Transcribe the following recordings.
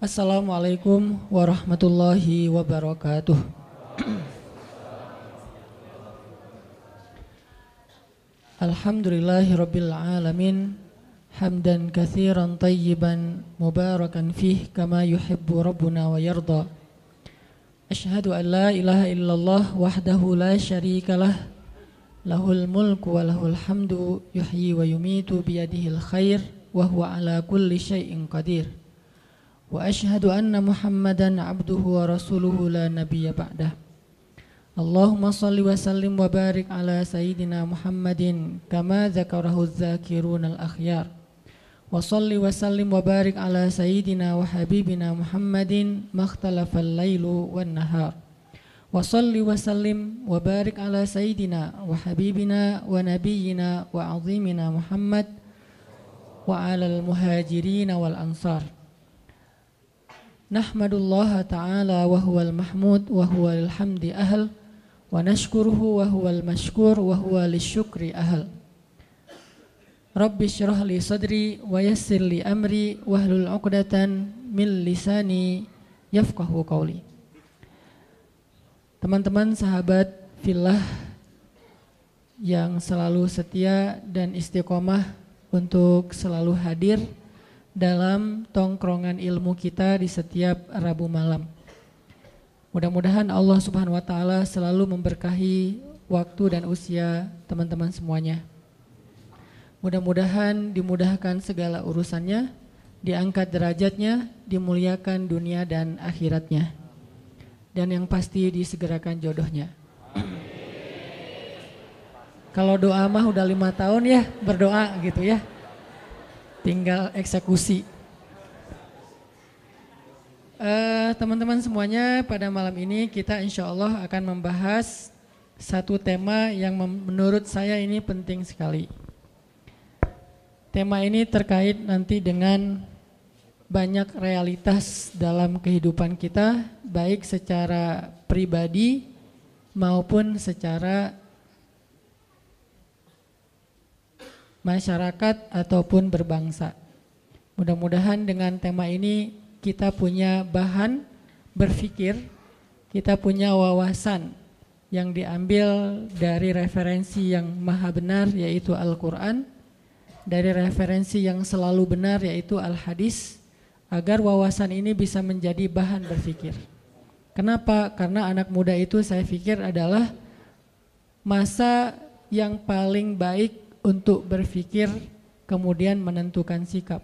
Assalamualaikum warahmatullahi wabarakatuh. Alhamdulillahi rabbil alamin hamdan kathiran tayyiban mubarakan fih kama yuhibbu rabbuna wa yarda. Ashhadu an la ilaha illallah wahdahu la syarika lah lahul mulku wa lahul hamdu yuhyi wa yumitu biyadihil khair wa huwa ala kulli syai'in qadir. وأشهد أن محمدا عبده ورسوله لا نبي بعده اللهم صل وسلم وبارك على سيدنا محمد كما ذكره الذاكرون الأخيار وصل وسلم وبارك على سيدنا وحبيبنا محمد ما اختلف الليل والنهار وصل وسلم وبارك على سيدنا وحبيبنا ونبينا وعظيمنا محمد وعلى المهاجرين والأنصار Nahmadullah ta'ala wa huwal mahmud wa huwal hamdi ahl wa nashkuruhu wa huwal mashkur wa huwa lisyukri ahl Rabbi syrah li sadri wa yassir li amri wahlul uqdatan min lisani yafqahu qawli. Teman-teman sahabat fillah yang selalu setia dan istiqomah untuk selalu hadir dalam tongkrongan ilmu kita di setiap Rabu malam. Mudah-mudahan Allah Subhanahu wa taala selalu memberkahi waktu dan usia teman-teman semuanya. Mudah-mudahan dimudahkan segala urusannya, diangkat derajatnya, dimuliakan dunia dan akhiratnya. Dan yang pasti disegerakan jodohnya. Kalau doa mah udah lima tahun ya berdoa gitu ya tinggal eksekusi. Uh, teman-teman semuanya pada malam ini kita insya Allah akan membahas satu tema yang menurut saya ini penting sekali. Tema ini terkait nanti dengan banyak realitas dalam kehidupan kita, baik secara pribadi maupun secara masyarakat ataupun berbangsa. Mudah-mudahan dengan tema ini kita punya bahan berpikir, kita punya wawasan yang diambil dari referensi yang maha benar yaitu Al-Quran, dari referensi yang selalu benar yaitu Al-Hadis, agar wawasan ini bisa menjadi bahan berpikir. Kenapa? Karena anak muda itu saya pikir adalah masa yang paling baik untuk berpikir kemudian menentukan sikap.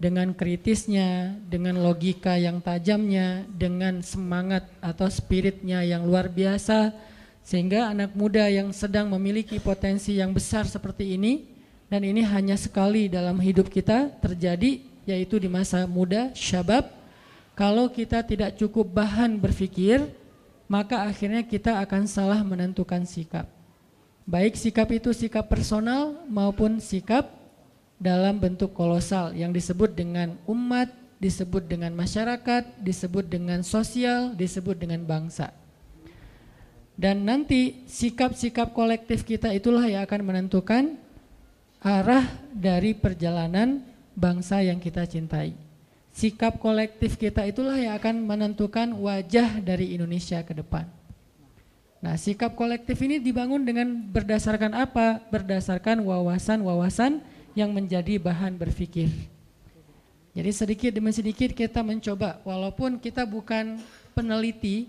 Dengan kritisnya, dengan logika yang tajamnya, dengan semangat atau spiritnya yang luar biasa sehingga anak muda yang sedang memiliki potensi yang besar seperti ini dan ini hanya sekali dalam hidup kita terjadi yaitu di masa muda syabab. Kalau kita tidak cukup bahan berpikir maka akhirnya kita akan salah menentukan sikap Baik sikap itu sikap personal maupun sikap dalam bentuk kolosal yang disebut dengan umat, disebut dengan masyarakat, disebut dengan sosial, disebut dengan bangsa. Dan nanti sikap-sikap kolektif kita itulah yang akan menentukan arah dari perjalanan bangsa yang kita cintai. Sikap kolektif kita itulah yang akan menentukan wajah dari Indonesia ke depan. Nah, sikap kolektif ini dibangun dengan berdasarkan apa? Berdasarkan wawasan-wawasan yang menjadi bahan berpikir. Jadi sedikit demi sedikit kita mencoba, walaupun kita bukan peneliti,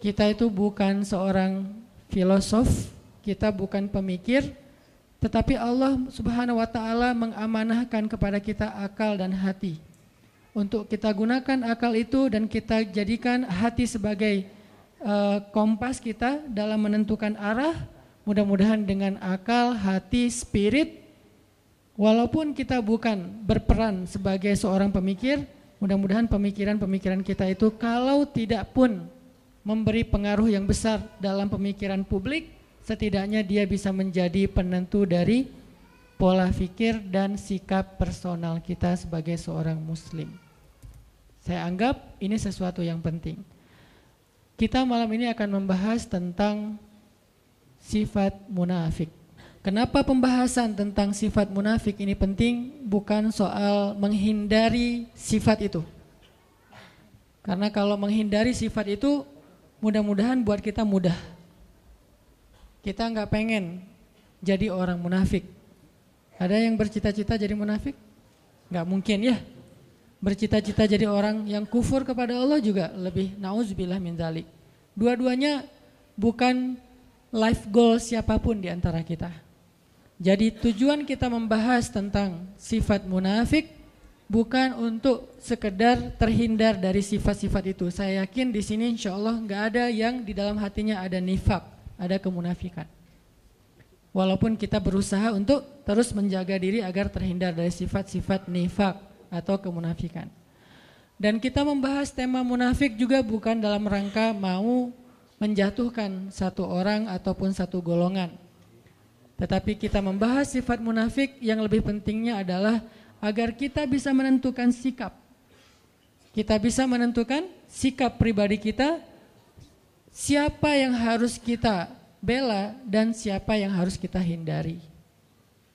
kita itu bukan seorang filosof, kita bukan pemikir, tetapi Allah Subhanahu wa taala mengamanahkan kepada kita akal dan hati. Untuk kita gunakan akal itu dan kita jadikan hati sebagai uh, kompas kita dalam menentukan arah. Mudah-mudahan dengan akal, hati, spirit, walaupun kita bukan berperan sebagai seorang pemikir, mudah-mudahan pemikiran-pemikiran kita itu kalau tidak pun memberi pengaruh yang besar dalam pemikiran publik, setidaknya dia bisa menjadi penentu dari pola pikir dan sikap personal kita sebagai seorang muslim. Saya anggap ini sesuatu yang penting. Kita malam ini akan membahas tentang sifat munafik. Kenapa pembahasan tentang sifat munafik ini penting? Bukan soal menghindari sifat itu. Karena kalau menghindari sifat itu mudah-mudahan buat kita mudah. Kita nggak pengen jadi orang munafik. Ada yang bercita-cita jadi munafik? Nggak mungkin ya. Bercita-cita jadi orang yang kufur kepada Allah juga lebih nauzubillah min zalik. Dua-duanya bukan life goal siapa pun di antara kita. Jadi tujuan kita membahas tentang sifat munafik bukan untuk sekedar terhindar dari sifat-sifat itu. Saya yakin di sini insya Allah nggak ada yang di dalam hatinya ada nifak, ada kemunafikan. Walaupun kita berusaha untuk terus menjaga diri agar terhindar dari sifat-sifat nifak atau kemunafikan. Dan kita membahas tema munafik juga bukan dalam rangka mau menjatuhkan satu orang ataupun satu golongan. Tetapi kita membahas sifat munafik yang lebih pentingnya adalah agar kita bisa menentukan sikap. Kita bisa menentukan sikap pribadi kita, siapa yang harus kita bela dan siapa yang harus kita hindari.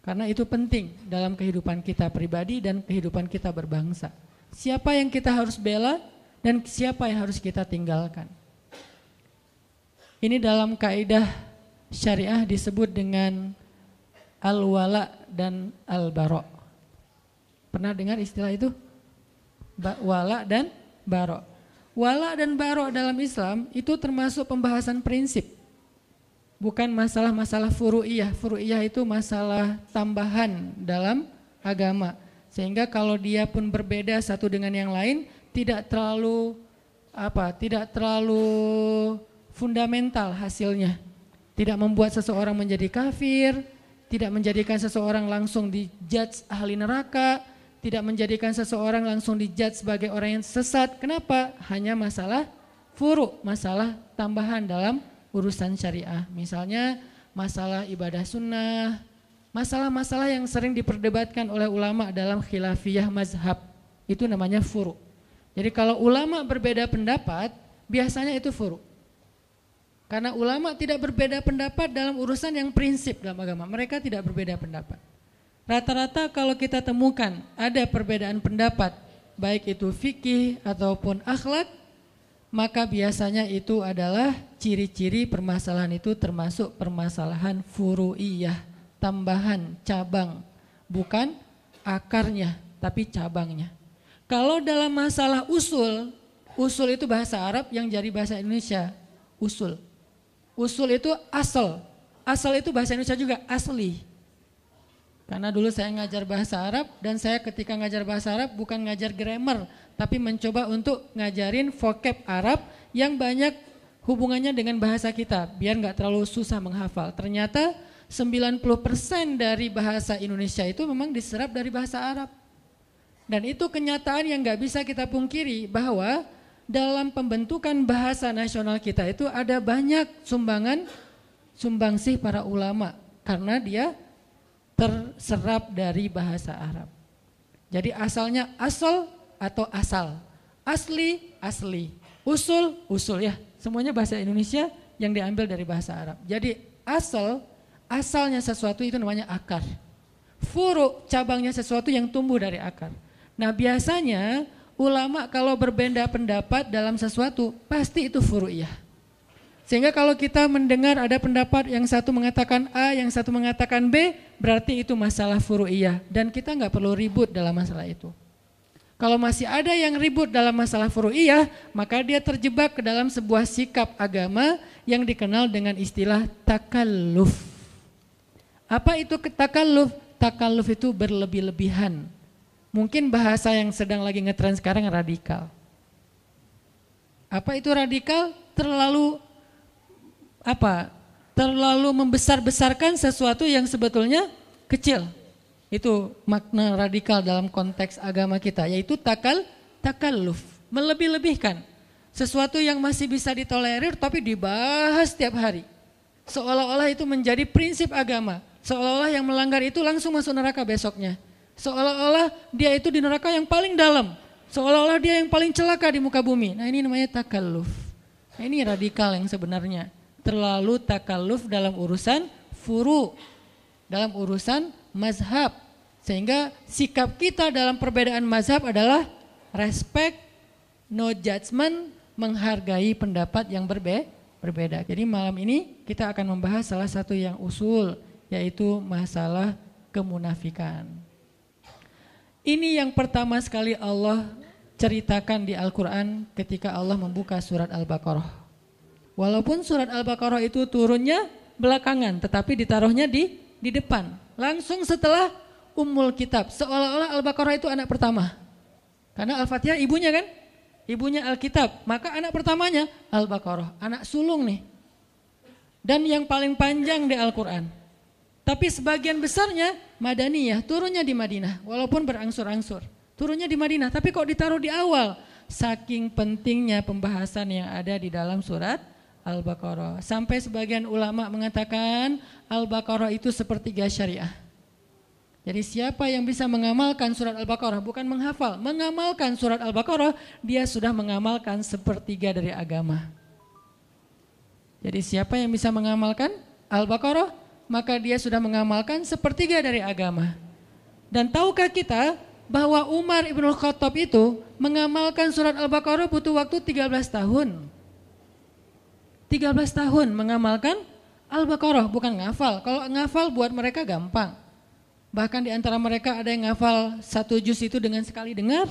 Karena itu penting dalam kehidupan kita pribadi dan kehidupan kita berbangsa. Siapa yang kita harus bela dan siapa yang harus kita tinggalkan. Ini dalam kaidah syariah disebut dengan al-wala dan al-bara'. Pernah dengar istilah itu? Wala dan baro. Wala dan baro dalam Islam itu termasuk pembahasan prinsip. Bukan masalah-masalah furu'iyah. Furu'iyah itu masalah tambahan dalam agama. Sehingga kalau dia pun berbeda satu dengan yang lain tidak terlalu apa? Tidak terlalu fundamental hasilnya. Tidak membuat seseorang menjadi kafir, tidak menjadikan seseorang langsung dijudge ahli neraka, tidak menjadikan seseorang langsung dijudge sebagai orang yang sesat. Kenapa? Hanya masalah furu, masalah tambahan dalam urusan syariah. Misalnya masalah ibadah sunnah, masalah-masalah yang sering diperdebatkan oleh ulama dalam khilafiyah mazhab. Itu namanya furu. Jadi kalau ulama berbeda pendapat, biasanya itu furu. Karena ulama tidak berbeda pendapat dalam urusan yang prinsip dalam agama. Mereka tidak berbeda pendapat. Rata-rata kalau kita temukan ada perbedaan pendapat, baik itu fikih ataupun akhlak, maka biasanya itu adalah ciri-ciri permasalahan itu termasuk permasalahan furu'iyah, tambahan, cabang, bukan akarnya, tapi cabangnya. Kalau dalam masalah usul, usul itu bahasa Arab yang jadi bahasa Indonesia, usul. Usul itu asal, asal itu bahasa Indonesia juga asli. Karena dulu saya ngajar bahasa Arab dan saya ketika ngajar bahasa Arab bukan ngajar grammar, tapi mencoba untuk ngajarin vocab Arab yang banyak hubungannya dengan bahasa kita, biar nggak terlalu susah menghafal. Ternyata 90% dari bahasa Indonesia itu memang diserap dari bahasa Arab. Dan itu kenyataan yang nggak bisa kita pungkiri bahwa dalam pembentukan bahasa nasional kita itu ada banyak sumbangan sumbangsih para ulama karena dia terserap dari bahasa Arab. Jadi asalnya asal atau asal, asli asli, usul usul ya. Semuanya bahasa Indonesia yang diambil dari bahasa Arab. Jadi asal asalnya sesuatu itu namanya akar. Furu cabangnya sesuatu yang tumbuh dari akar. Nah biasanya ulama kalau berbeda pendapat dalam sesuatu pasti itu furu'iyah. Sehingga kalau kita mendengar ada pendapat yang satu mengatakan A, yang satu mengatakan B, berarti itu masalah furu'iyah. Dan kita nggak perlu ribut dalam masalah itu. Kalau masih ada yang ribut dalam masalah furu'iyah, maka dia terjebak ke dalam sebuah sikap agama yang dikenal dengan istilah takalluf. Apa itu takalluf? Takalluf itu berlebih-lebihan. Mungkin bahasa yang sedang lagi ngetren sekarang radikal. Apa itu radikal? Terlalu apa terlalu membesar-besarkan sesuatu yang sebetulnya kecil. Itu makna radikal dalam konteks agama kita, yaitu takal takalluf, melebih-lebihkan. Sesuatu yang masih bisa ditolerir tapi dibahas setiap hari. Seolah-olah itu menjadi prinsip agama. Seolah-olah yang melanggar itu langsung masuk neraka besoknya. Seolah-olah dia itu di neraka yang paling dalam. Seolah-olah dia yang paling celaka di muka bumi. Nah ini namanya takalluf. Nah, ini radikal yang sebenarnya terlalu takaluf dalam urusan furu, dalam urusan mazhab. Sehingga sikap kita dalam perbedaan mazhab adalah respect, no judgment, menghargai pendapat yang berbe berbeda. Jadi malam ini kita akan membahas salah satu yang usul, yaitu masalah kemunafikan. Ini yang pertama sekali Allah ceritakan di Al-Quran ketika Allah membuka surat Al-Baqarah. Walaupun surat Al-Baqarah itu turunnya belakangan, tetapi ditaruhnya di di depan. Langsung setelah Ummul Kitab, seolah-olah Al-Baqarah itu anak pertama. Karena Al-Fatihah ibunya kan? Ibunya Alkitab. Maka anak pertamanya Al-Baqarah, anak sulung nih. Dan yang paling panjang di Al-Quran. Tapi sebagian besarnya Madaniyah, turunnya di Madinah, walaupun berangsur-angsur. Turunnya di Madinah, tapi kok ditaruh di awal? Saking pentingnya pembahasan yang ada di dalam surat Al-Baqarah. Sampai sebagian ulama mengatakan Al-Baqarah itu sepertiga syariah. Jadi siapa yang bisa mengamalkan surat Al-Baqarah, bukan menghafal, mengamalkan surat Al-Baqarah, dia sudah mengamalkan sepertiga dari agama. Jadi siapa yang bisa mengamalkan Al-Baqarah, maka dia sudah mengamalkan sepertiga dari agama. Dan tahukah kita bahwa Umar ibn Khattab itu mengamalkan surat Al-Baqarah butuh waktu 13 tahun. 13 tahun mengamalkan Al-Baqarah, bukan ngafal. Kalau ngafal buat mereka gampang. Bahkan di antara mereka ada yang ngafal satu juz itu dengan sekali dengar.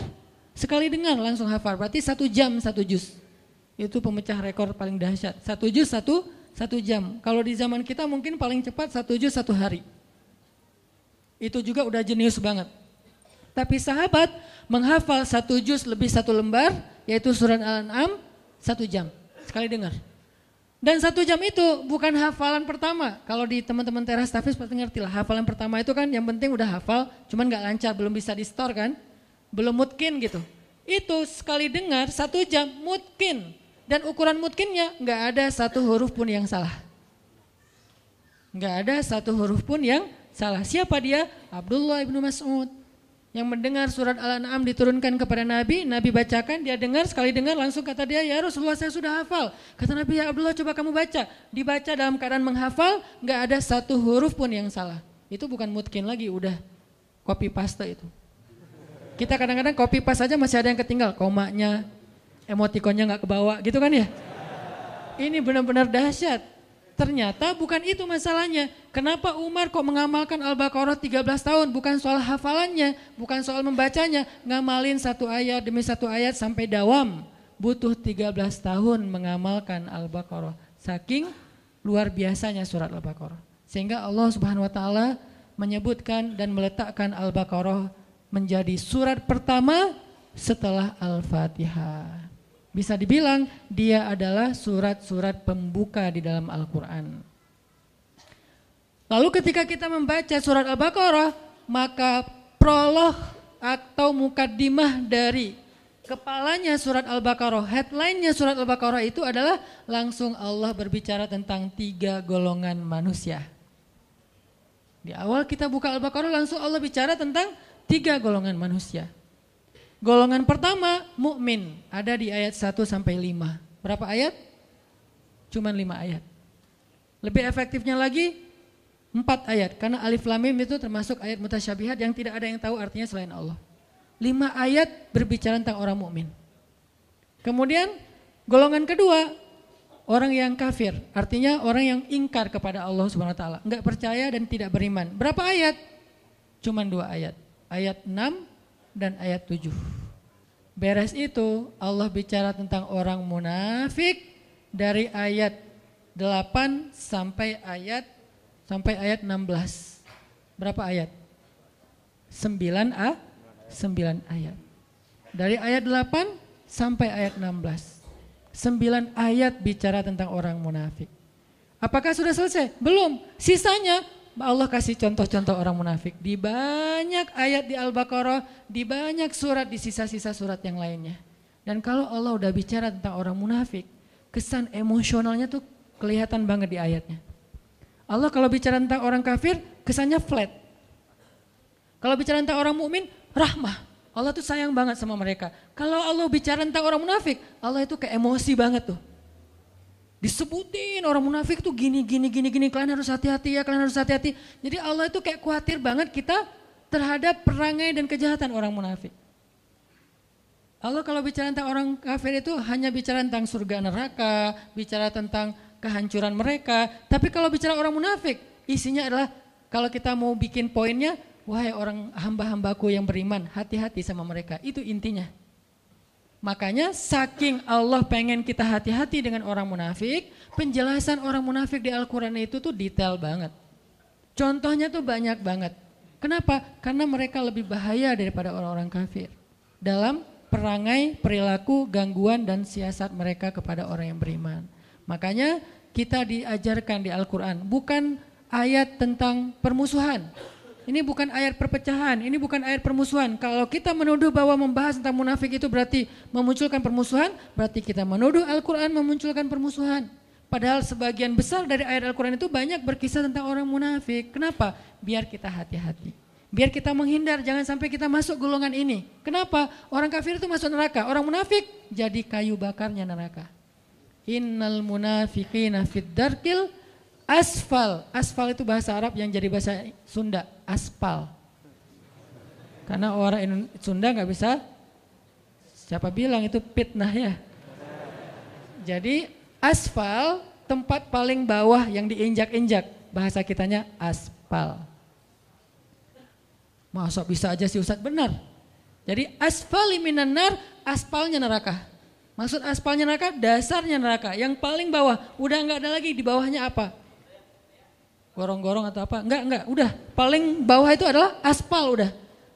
Sekali dengar langsung hafal, berarti satu jam satu juz. Itu pemecah rekor paling dahsyat. Satu juz satu, satu jam. Kalau di zaman kita mungkin paling cepat satu juz satu hari. Itu juga udah jenius banget. Tapi sahabat menghafal satu juz lebih satu lembar, yaitu surat Al-An'am, satu jam. Sekali dengar. Dan satu jam itu bukan hafalan pertama. Kalau di teman-teman teras tafis pasti ngerti lah. Hafalan pertama itu kan yang penting udah hafal, cuman nggak lancar, belum bisa di store kan. Belum mungkin gitu. Itu sekali dengar satu jam mungkin. Dan ukuran mungkinnya nggak ada satu huruf pun yang salah. Nggak ada satu huruf pun yang salah. Siapa dia? Abdullah ibnu Mas'ud yang mendengar surat Al-An'am diturunkan kepada Nabi, Nabi bacakan, dia dengar, sekali dengar langsung kata dia, ya Rasulullah saya sudah hafal. Kata Nabi, ya Abdullah coba kamu baca. Dibaca dalam keadaan menghafal, nggak ada satu huruf pun yang salah. Itu bukan mungkin lagi, udah copy paste itu. Kita kadang-kadang copy paste aja masih ada yang ketinggal, komanya, emotikonnya nggak kebawa gitu kan ya. Ini benar-benar dahsyat. Ternyata bukan itu masalahnya. Kenapa Umar kok mengamalkan Al-Baqarah 13 tahun? Bukan soal hafalannya, bukan soal membacanya. Ngamalin satu ayat demi satu ayat sampai dawam. Butuh 13 tahun mengamalkan Al-Baqarah. Saking luar biasanya surat Al-Baqarah. Sehingga Allah subhanahu wa ta'ala menyebutkan dan meletakkan Al-Baqarah menjadi surat pertama setelah Al-Fatihah. Bisa dibilang dia adalah surat-surat pembuka di dalam Al-Quran. Lalu ketika kita membaca surat Al-Baqarah, maka prolog atau mukaddimah dari kepalanya surat Al-Baqarah, headline-nya surat Al-Baqarah itu adalah langsung Allah berbicara tentang tiga golongan manusia. Di awal kita buka Al-Baqarah langsung Allah bicara tentang tiga golongan manusia. Golongan pertama mukmin ada di ayat 1 sampai 5. Berapa ayat? Cuman 5 ayat. Lebih efektifnya lagi 4 ayat karena alif lam mim itu termasuk ayat mutasyabihat yang tidak ada yang tahu artinya selain Allah. 5 ayat berbicara tentang orang mukmin. Kemudian golongan kedua orang yang kafir, artinya orang yang ingkar kepada Allah Subhanahu wa taala, enggak percaya dan tidak beriman. Berapa ayat? Cuman dua ayat. Ayat 6 dan ayat 7. Beres itu Allah bicara tentang orang munafik dari ayat 8 sampai ayat sampai ayat 16. Berapa ayat? 9 a 9 ayat. Dari ayat 8 sampai ayat 16. 9 ayat bicara tentang orang munafik. Apakah sudah selesai? Belum. Sisanya Allah kasih contoh-contoh orang munafik di banyak ayat di Al-Baqarah, di banyak surat di sisa-sisa surat yang lainnya. Dan kalau Allah udah bicara tentang orang munafik, kesan emosionalnya tuh kelihatan banget di ayatnya. Allah kalau bicara tentang orang kafir, kesannya flat. Kalau bicara tentang orang mukmin, rahmah. Allah tuh sayang banget sama mereka. Kalau Allah bicara tentang orang munafik, Allah itu kayak emosi banget tuh. Disebutin orang munafik tuh gini, gini, gini, gini. Kalian harus hati-hati ya, kalian harus hati-hati. Jadi Allah itu kayak khawatir banget kita terhadap perangai dan kejahatan orang munafik. Allah kalau bicara tentang orang kafir itu hanya bicara tentang surga neraka, bicara tentang kehancuran mereka. Tapi kalau bicara orang munafik, isinya adalah kalau kita mau bikin poinnya, wahai orang hamba-hambaku yang beriman, hati-hati sama mereka. Itu intinya. Makanya saking Allah pengen kita hati-hati dengan orang munafik, penjelasan orang munafik di Al-Quran itu tuh detail banget. Contohnya tuh banyak banget. Kenapa? Karena mereka lebih bahaya daripada orang-orang kafir. Dalam perangai, perilaku, gangguan, dan siasat mereka kepada orang yang beriman. Makanya kita diajarkan di Al-Quran, bukan ayat tentang permusuhan, ini bukan ayat perpecahan, ini bukan ayat permusuhan. Kalau kita menuduh bahwa membahas tentang munafik itu berarti memunculkan permusuhan, berarti kita menuduh Al-Quran memunculkan permusuhan. Padahal sebagian besar dari ayat Al-Quran itu banyak berkisah tentang orang munafik. Kenapa? Biar kita hati-hati. Biar kita menghindar, jangan sampai kita masuk golongan ini. Kenapa? Orang kafir itu masuk neraka, orang munafik jadi kayu bakarnya neraka. Innal munafiqina fid darkil asfal. Asfal itu bahasa Arab yang jadi bahasa Sunda aspal. Karena orang Sunda nggak bisa, siapa bilang itu fitnah ya. Jadi aspal tempat paling bawah yang diinjak-injak, bahasa kitanya aspal. Masa bisa aja sih Ustadz benar. Jadi aspal nar, aspalnya neraka. Maksud aspalnya neraka, dasarnya neraka. Yang paling bawah, udah nggak ada lagi di bawahnya apa? Gorong-gorong atau apa. Enggak, enggak, udah. Paling bawah itu adalah aspal udah.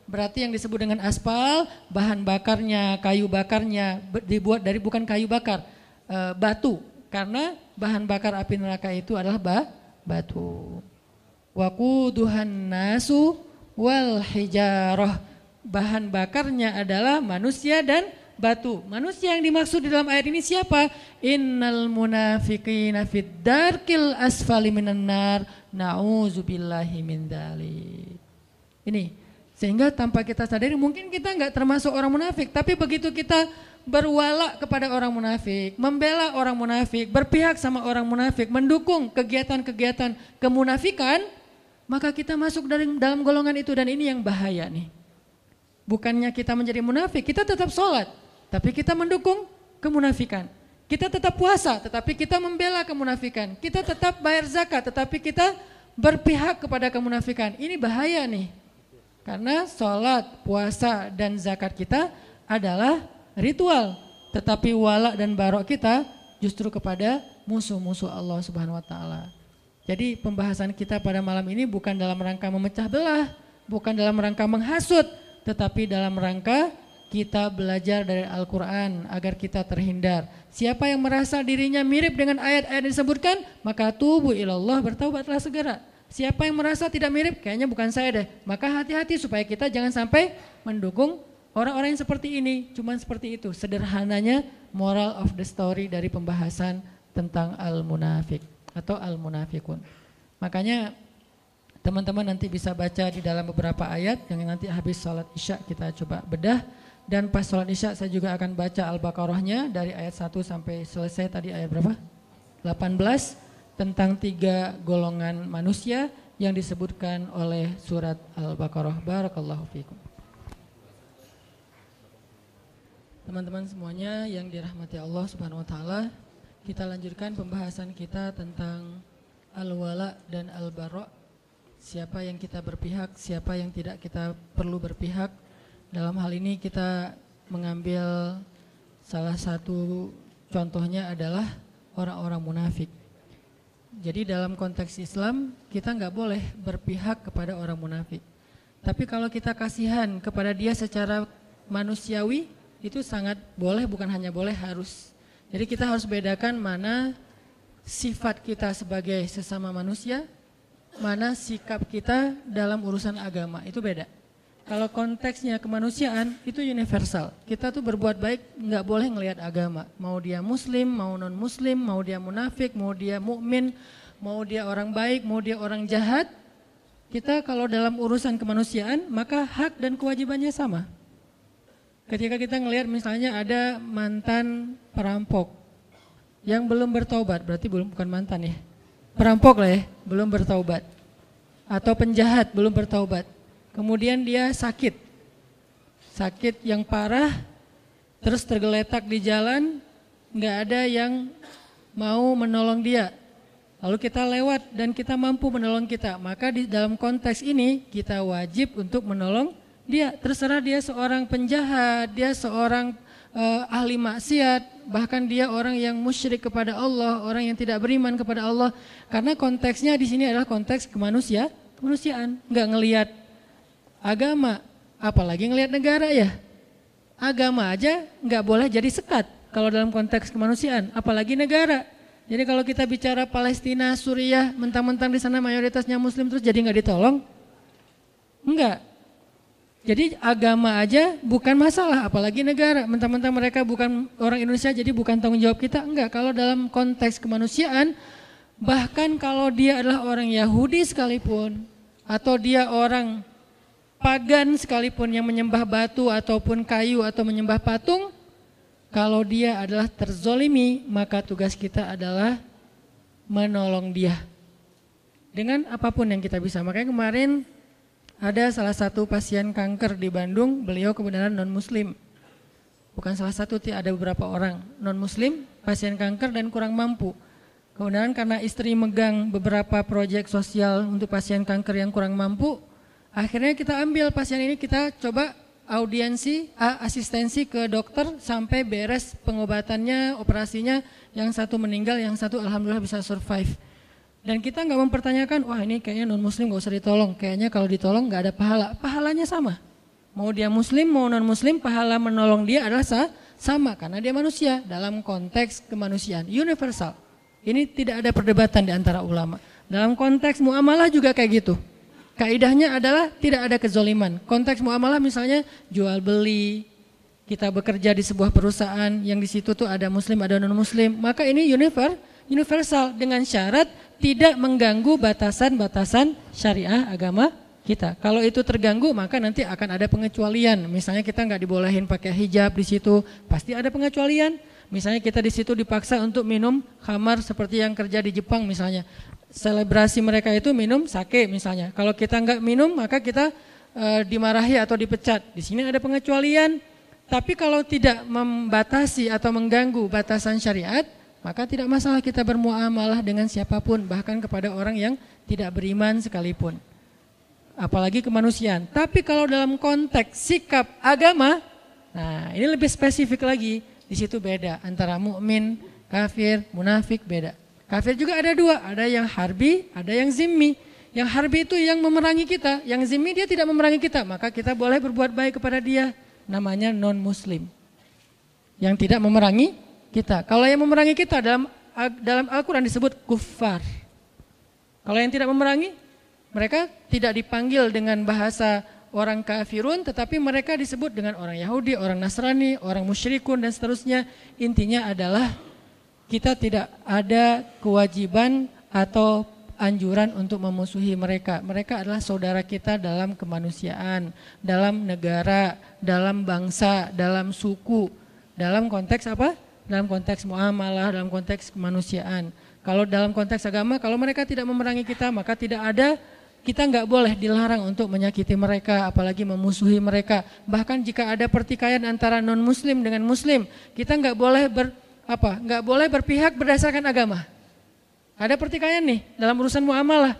Berarti yang disebut dengan aspal, bahan bakarnya, kayu bakarnya dibuat dari bukan kayu bakar, e, batu. Karena bahan bakar api neraka itu adalah ba, batu. Wakuduhan nasu wal hijaroh. Bahan bakarnya adalah manusia dan batu. Manusia yang dimaksud di dalam ayat ini siapa? Innal munafiqina fid darkil asfali minan nar Na'udzubillahi min. Ini, sehingga tanpa kita sadari mungkin kita nggak termasuk orang munafik, tapi begitu kita berwala kepada orang munafik, membela orang munafik, berpihak sama orang munafik, mendukung kegiatan-kegiatan kemunafikan, maka kita masuk dari dalam golongan itu dan ini yang bahaya nih. Bukannya kita menjadi munafik, kita tetap sholat, tapi kita mendukung kemunafikan. Kita tetap puasa, tetapi kita membela kemunafikan. Kita tetap bayar zakat, tetapi kita berpihak kepada kemunafikan. Ini bahaya nih. Karena sholat, puasa, dan zakat kita adalah ritual. Tetapi wala dan barok kita justru kepada musuh-musuh Allah subhanahu wa ta'ala. Jadi pembahasan kita pada malam ini bukan dalam rangka memecah belah, bukan dalam rangka menghasut, tetapi dalam rangka kita belajar dari Al-Quran agar kita terhindar. Siapa yang merasa dirinya mirip dengan ayat-ayat disebutkan, maka tubuh ilallah bertaubatlah segera. Siapa yang merasa tidak mirip, kayaknya bukan saya deh. Maka hati-hati supaya kita jangan sampai mendukung orang-orang yang seperti ini. Cuman seperti itu, sederhananya moral of the story dari pembahasan tentang al-munafik atau al-munafikun. Makanya teman-teman nanti bisa baca di dalam beberapa ayat yang nanti habis sholat isya kita coba bedah dan pas sholat isya saya juga akan baca Al-Baqarahnya dari ayat 1 sampai selesai tadi ayat berapa? 18 tentang tiga golongan manusia yang disebutkan oleh surat Al-Baqarah. Barakallahu fiikum. Teman-teman semuanya yang dirahmati Allah Subhanahu wa taala, kita lanjutkan pembahasan kita tentang al-wala dan al-bara. Siapa yang kita berpihak, siapa yang tidak kita perlu berpihak dalam hal ini kita mengambil salah satu contohnya adalah orang-orang munafik. Jadi dalam konteks Islam kita nggak boleh berpihak kepada orang munafik. Tapi kalau kita kasihan kepada dia secara manusiawi itu sangat boleh bukan hanya boleh harus. Jadi kita harus bedakan mana sifat kita sebagai sesama manusia, mana sikap kita dalam urusan agama itu beda. Kalau konteksnya kemanusiaan itu universal. Kita tuh berbuat baik nggak boleh ngelihat agama. Mau dia muslim, mau non muslim, mau dia munafik, mau dia mukmin, mau dia orang baik, mau dia orang jahat. Kita kalau dalam urusan kemanusiaan maka hak dan kewajibannya sama. Ketika kita ngelihat misalnya ada mantan perampok yang belum bertobat, berarti belum bukan mantan ya. Perampok lah ya, belum bertobat. Atau penjahat belum bertobat Kemudian dia sakit. Sakit yang parah terus tergeletak di jalan, nggak ada yang mau menolong dia. Lalu kita lewat dan kita mampu menolong kita. Maka di dalam konteks ini kita wajib untuk menolong dia. Terserah dia seorang penjahat, dia seorang uh, ahli maksiat, bahkan dia orang yang musyrik kepada Allah, orang yang tidak beriman kepada Allah. Karena konteksnya di sini adalah konteks kemanusia, kemanusiaan, nggak ngelihat agama, apalagi ngelihat negara ya. Agama aja nggak boleh jadi sekat kalau dalam konteks kemanusiaan, apalagi negara. Jadi kalau kita bicara Palestina, Suriah, mentang-mentang di sana mayoritasnya Muslim terus jadi nggak ditolong? Enggak, jadi agama aja bukan masalah, apalagi negara. Mentang-mentang mereka bukan orang Indonesia, jadi bukan tanggung jawab kita. Enggak, kalau dalam konteks kemanusiaan, bahkan kalau dia adalah orang Yahudi sekalipun, atau dia orang pagan sekalipun yang menyembah batu ataupun kayu atau menyembah patung, kalau dia adalah terzolimi, maka tugas kita adalah menolong dia. Dengan apa pun yang kita bisa. Makanya kemarin ada salah satu pasien kanker di Bandung, beliau kebenaran non muslim. Bukan salah satu, ada beberapa orang non muslim, pasien kanker dan kurang mampu. Kemudian karena istri megang beberapa proyek sosial untuk pasien kanker yang kurang mampu, akhirnya kita ambil pasien ini kita coba audiensi, asistensi ke dokter sampai beres pengobatannya, operasinya, yang satu meninggal, yang satu alhamdulillah bisa survive. Dan kita nggak mempertanyakan, wah ini kayaknya non muslim nggak usah ditolong. Kayaknya kalau ditolong nggak ada pahala. Pahalanya sama. Mau dia muslim, mau non muslim, pahala menolong dia adalah sama karena dia manusia dalam konteks kemanusiaan universal. Ini tidak ada perdebatan di antara ulama. Dalam konteks muamalah juga kayak gitu. Kaidahnya adalah tidak ada kezoliman. Konteks muamalah misalnya jual beli, kita bekerja di sebuah perusahaan yang di situ tuh ada muslim, ada non muslim, maka ini universal universal dengan syarat tidak mengganggu batasan-batasan syariah agama kita. Kalau itu terganggu maka nanti akan ada pengecualian. Misalnya kita nggak dibolehin pakai hijab di situ, pasti ada pengecualian. Misalnya kita di situ dipaksa untuk minum khamar seperti yang kerja di Jepang misalnya. Selebrasi mereka itu minum sake misalnya. Kalau kita nggak minum maka kita e, dimarahi atau dipecat. Di sini ada pengecualian. Tapi kalau tidak membatasi atau mengganggu batasan syariat, maka tidak masalah kita bermuamalah dengan siapa pun, bahkan kepada orang yang tidak beriman sekalipun. Apalagi kemanusiaan. Tapi kalau dalam konteks sikap agama, nah ini lebih spesifik lagi. Di situ beda antara mukmin, kafir, munafik beda. Kafir juga ada dua, ada yang harbi, ada yang zimmi. Yang harbi itu yang memerangi kita, yang zimmi dia tidak memerangi kita, maka kita boleh berbuat baik kepada dia. Namanya non muslim. Yang tidak memerangi kita. Kalau yang memerangi kita dalam dalam Al-Quran disebut kufar. Kalau yang tidak memerangi, mereka tidak dipanggil dengan bahasa orang kafirun, tetapi mereka disebut dengan orang Yahudi, orang Nasrani, orang musyrikun dan seterusnya. Intinya adalah kita tidak ada kewajiban atau anjuran untuk memusuhi mereka. Mereka adalah saudara kita dalam kemanusiaan, dalam negara, dalam bangsa, dalam suku, dalam konteks apa? dalam konteks muamalah, dalam konteks kemanusiaan. Kalau dalam konteks agama, kalau mereka tidak memerangi kita, maka tidak ada kita nggak boleh dilarang untuk menyakiti mereka, apalagi memusuhi mereka. Bahkan jika ada pertikaian antara non Muslim dengan Muslim, kita nggak boleh ber, apa? Nggak boleh berpihak berdasarkan agama. Ada pertikaian nih dalam urusan muamalah,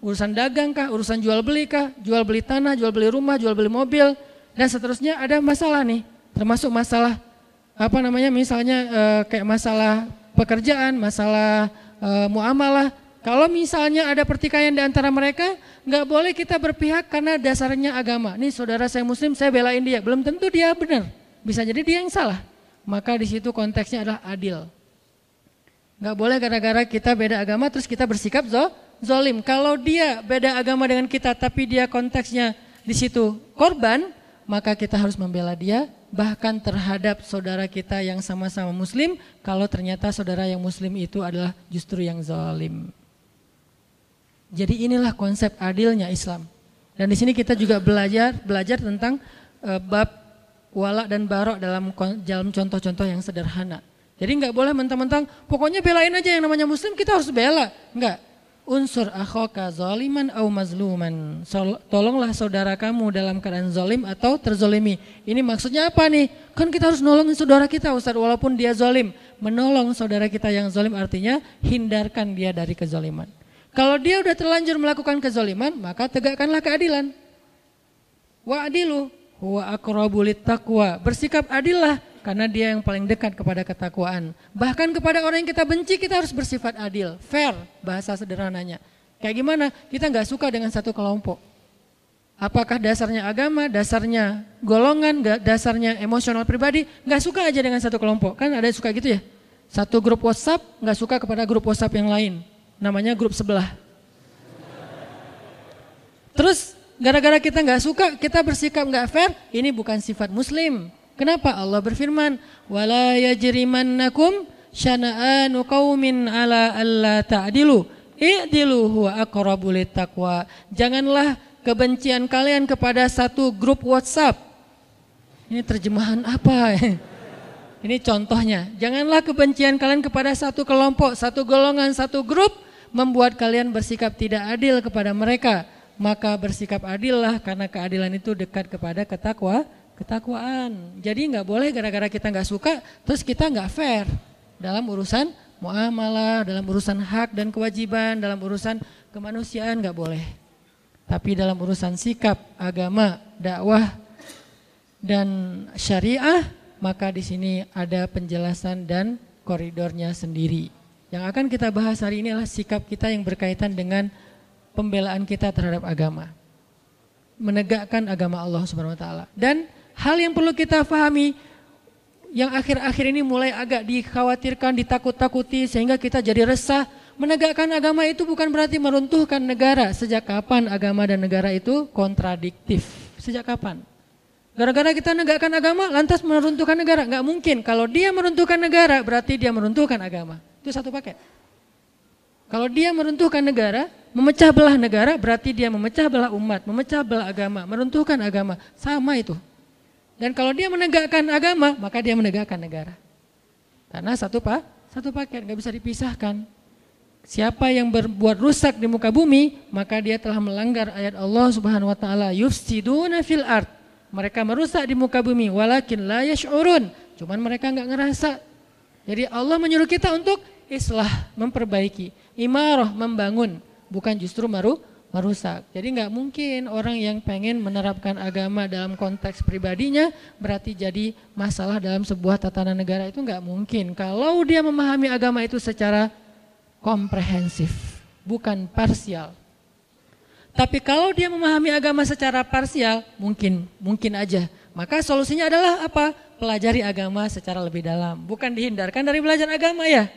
urusan dagang kah, urusan jual beli kah, jual beli tanah, jual beli rumah, jual beli mobil, dan seterusnya ada masalah nih, termasuk masalah apa namanya misalnya e, kayak masalah pekerjaan, masalah e, muamalah. Kalau misalnya ada pertikaian di antara mereka, nggak boleh kita berpihak karena dasarnya agama. Nih saudara saya muslim, saya belain dia. Belum tentu dia benar. Bisa jadi dia yang salah. Maka di situ konteksnya adalah adil. Nggak boleh gara-gara kita beda agama terus kita bersikap zo, zolim. Kalau dia beda agama dengan kita tapi dia konteksnya di situ korban, maka kita harus membela dia bahkan terhadap saudara kita yang sama-sama muslim kalau ternyata saudara yang muslim itu adalah justru yang zalim. Jadi inilah konsep adilnya Islam. Dan di sini kita juga belajar belajar tentang uh, bab wala dan barok dalam dalam contoh-contoh yang sederhana. Jadi nggak boleh mentang-mentang pokoknya belain aja yang namanya muslim kita harus bela. Enggak. unsur akhoka zaliman au mazluman. Tolonglah saudara kamu dalam keadaan zalim atau terzolimi. Ini maksudnya apa nih? Kan kita harus nolongin saudara kita Ustaz walaupun dia zalim. Menolong saudara kita yang zalim artinya hindarkan dia dari kezaliman. Kalau dia udah terlanjur melakukan kezaliman, maka tegakkanlah keadilan. Wa aqrabulit taqwa. Bersikap adillah karena dia yang paling dekat kepada ketakwaan. Bahkan kepada orang yang kita benci kita harus bersifat adil, fair bahasa sederhananya. Kayak gimana? Kita nggak suka dengan satu kelompok. Apakah dasarnya agama, dasarnya golongan, dasarnya emosional pribadi, nggak suka aja dengan satu kelompok. Kan ada yang suka gitu ya? Satu grup WhatsApp nggak suka kepada grup WhatsApp yang lain. Namanya grup sebelah. Terus gara-gara kita nggak suka, kita bersikap nggak fair, ini bukan sifat muslim. Kenapa Allah berfirman, "Wala yajrimannakum syana'anu qaumin ala alla ta'dilu." I'dilu huwa aqrabu taqwa. Janganlah kebencian kalian kepada satu grup WhatsApp. Ini terjemahan apa? Ini contohnya. Janganlah kebencian kalian kepada satu kelompok, satu golongan, satu grup membuat kalian bersikap tidak adil kepada mereka. Maka bersikap adillah karena keadilan itu dekat kepada ketakwa, ketakwaan. Jadi nggak boleh gara-gara kita nggak suka, terus kita nggak fair dalam urusan muamalah, dalam urusan hak dan kewajiban, dalam urusan kemanusiaan nggak boleh. Tapi dalam urusan sikap, agama, dakwah, dan syariah, maka di sini ada penjelasan dan koridornya sendiri. Yang akan kita bahas hari ini adalah sikap kita yang berkaitan dengan pembelaan kita terhadap agama. Menegakkan agama Allah Subhanahu wa taala. Dan hal yang perlu kita pahami yang akhir-akhir ini mulai agak dikhawatirkan, ditakut-takuti sehingga kita jadi resah. Menegakkan agama itu bukan berarti meruntuhkan negara. Sejak kapan agama dan negara itu kontradiktif? Sejak kapan? Gara-gara kita negakkan agama lantas meruntuhkan negara? Nggak mungkin. Kalau dia meruntuhkan negara berarti dia meruntuhkan agama. Itu satu paket. Kalau dia meruntuhkan negara, memecah belah negara berarti dia memecah belah umat, memecah belah agama, meruntuhkan agama. Sama itu. Dan kalau dia menegakkan agama, maka dia menegakkan negara. Karena satu pak, satu paket nggak bisa dipisahkan. Siapa yang berbuat rusak di muka bumi, maka dia telah melanggar ayat Allah Subhanahu wa taala, yufsiduna fil ard. Mereka merusak di muka bumi, walakin la yash'urun. Cuman mereka nggak ngerasa. Jadi Allah menyuruh kita untuk islah, memperbaiki, imarah, membangun, bukan justru meru, merusak. Jadi nggak mungkin orang yang pengen menerapkan agama dalam konteks pribadinya berarti jadi masalah dalam sebuah tatanan negara itu nggak mungkin. Kalau dia memahami agama itu secara komprehensif, bukan parsial. Tapi kalau dia memahami agama secara parsial, mungkin, mungkin aja. Maka solusinya adalah apa? Pelajari agama secara lebih dalam. Bukan dihindarkan dari belajar agama ya.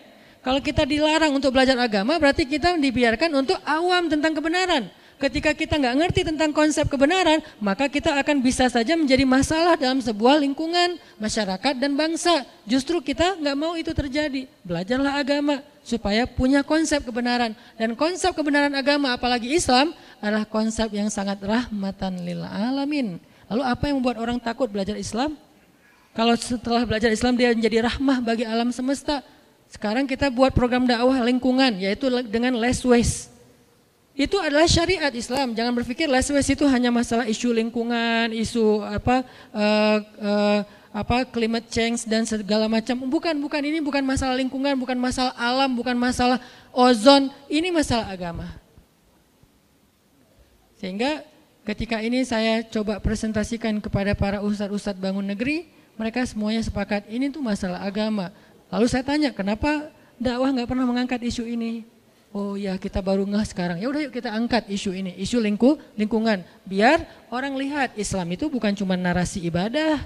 Kalau kita dilarang untuk belajar agama, berarti kita dibiarkan untuk awam tentang kebenaran. Ketika kita nggak ngerti tentang konsep kebenaran, maka kita akan bisa saja menjadi masalah dalam sebuah lingkungan, masyarakat, dan bangsa. Justru kita nggak mau itu terjadi. Belajarlah agama supaya punya konsep kebenaran. Dan konsep kebenaran agama, apalagi Islam, adalah konsep yang sangat rahmatan lil alamin. Lalu apa yang membuat orang takut belajar Islam? Kalau setelah belajar Islam dia menjadi rahmah bagi alam semesta, sekarang kita buat program dakwah lingkungan yaitu dengan less waste. Itu adalah syariat Islam. Jangan berpikir less waste itu hanya masalah isu lingkungan, isu apa uh, uh, apa climate change dan segala macam. Bukan, bukan ini bukan masalah lingkungan, bukan masalah alam, bukan masalah ozon, ini masalah agama. Sehingga ketika ini saya coba presentasikan kepada para ustadz-ustadz bangun negeri, mereka semuanya sepakat ini tuh masalah agama. Lalu saya tanya, kenapa dakwah nggak pernah mengangkat isu ini? Oh ya kita baru ngeh sekarang. Ya udah yuk kita angkat isu ini, isu lingku, lingkungan. Biar orang lihat Islam itu bukan cuma narasi ibadah.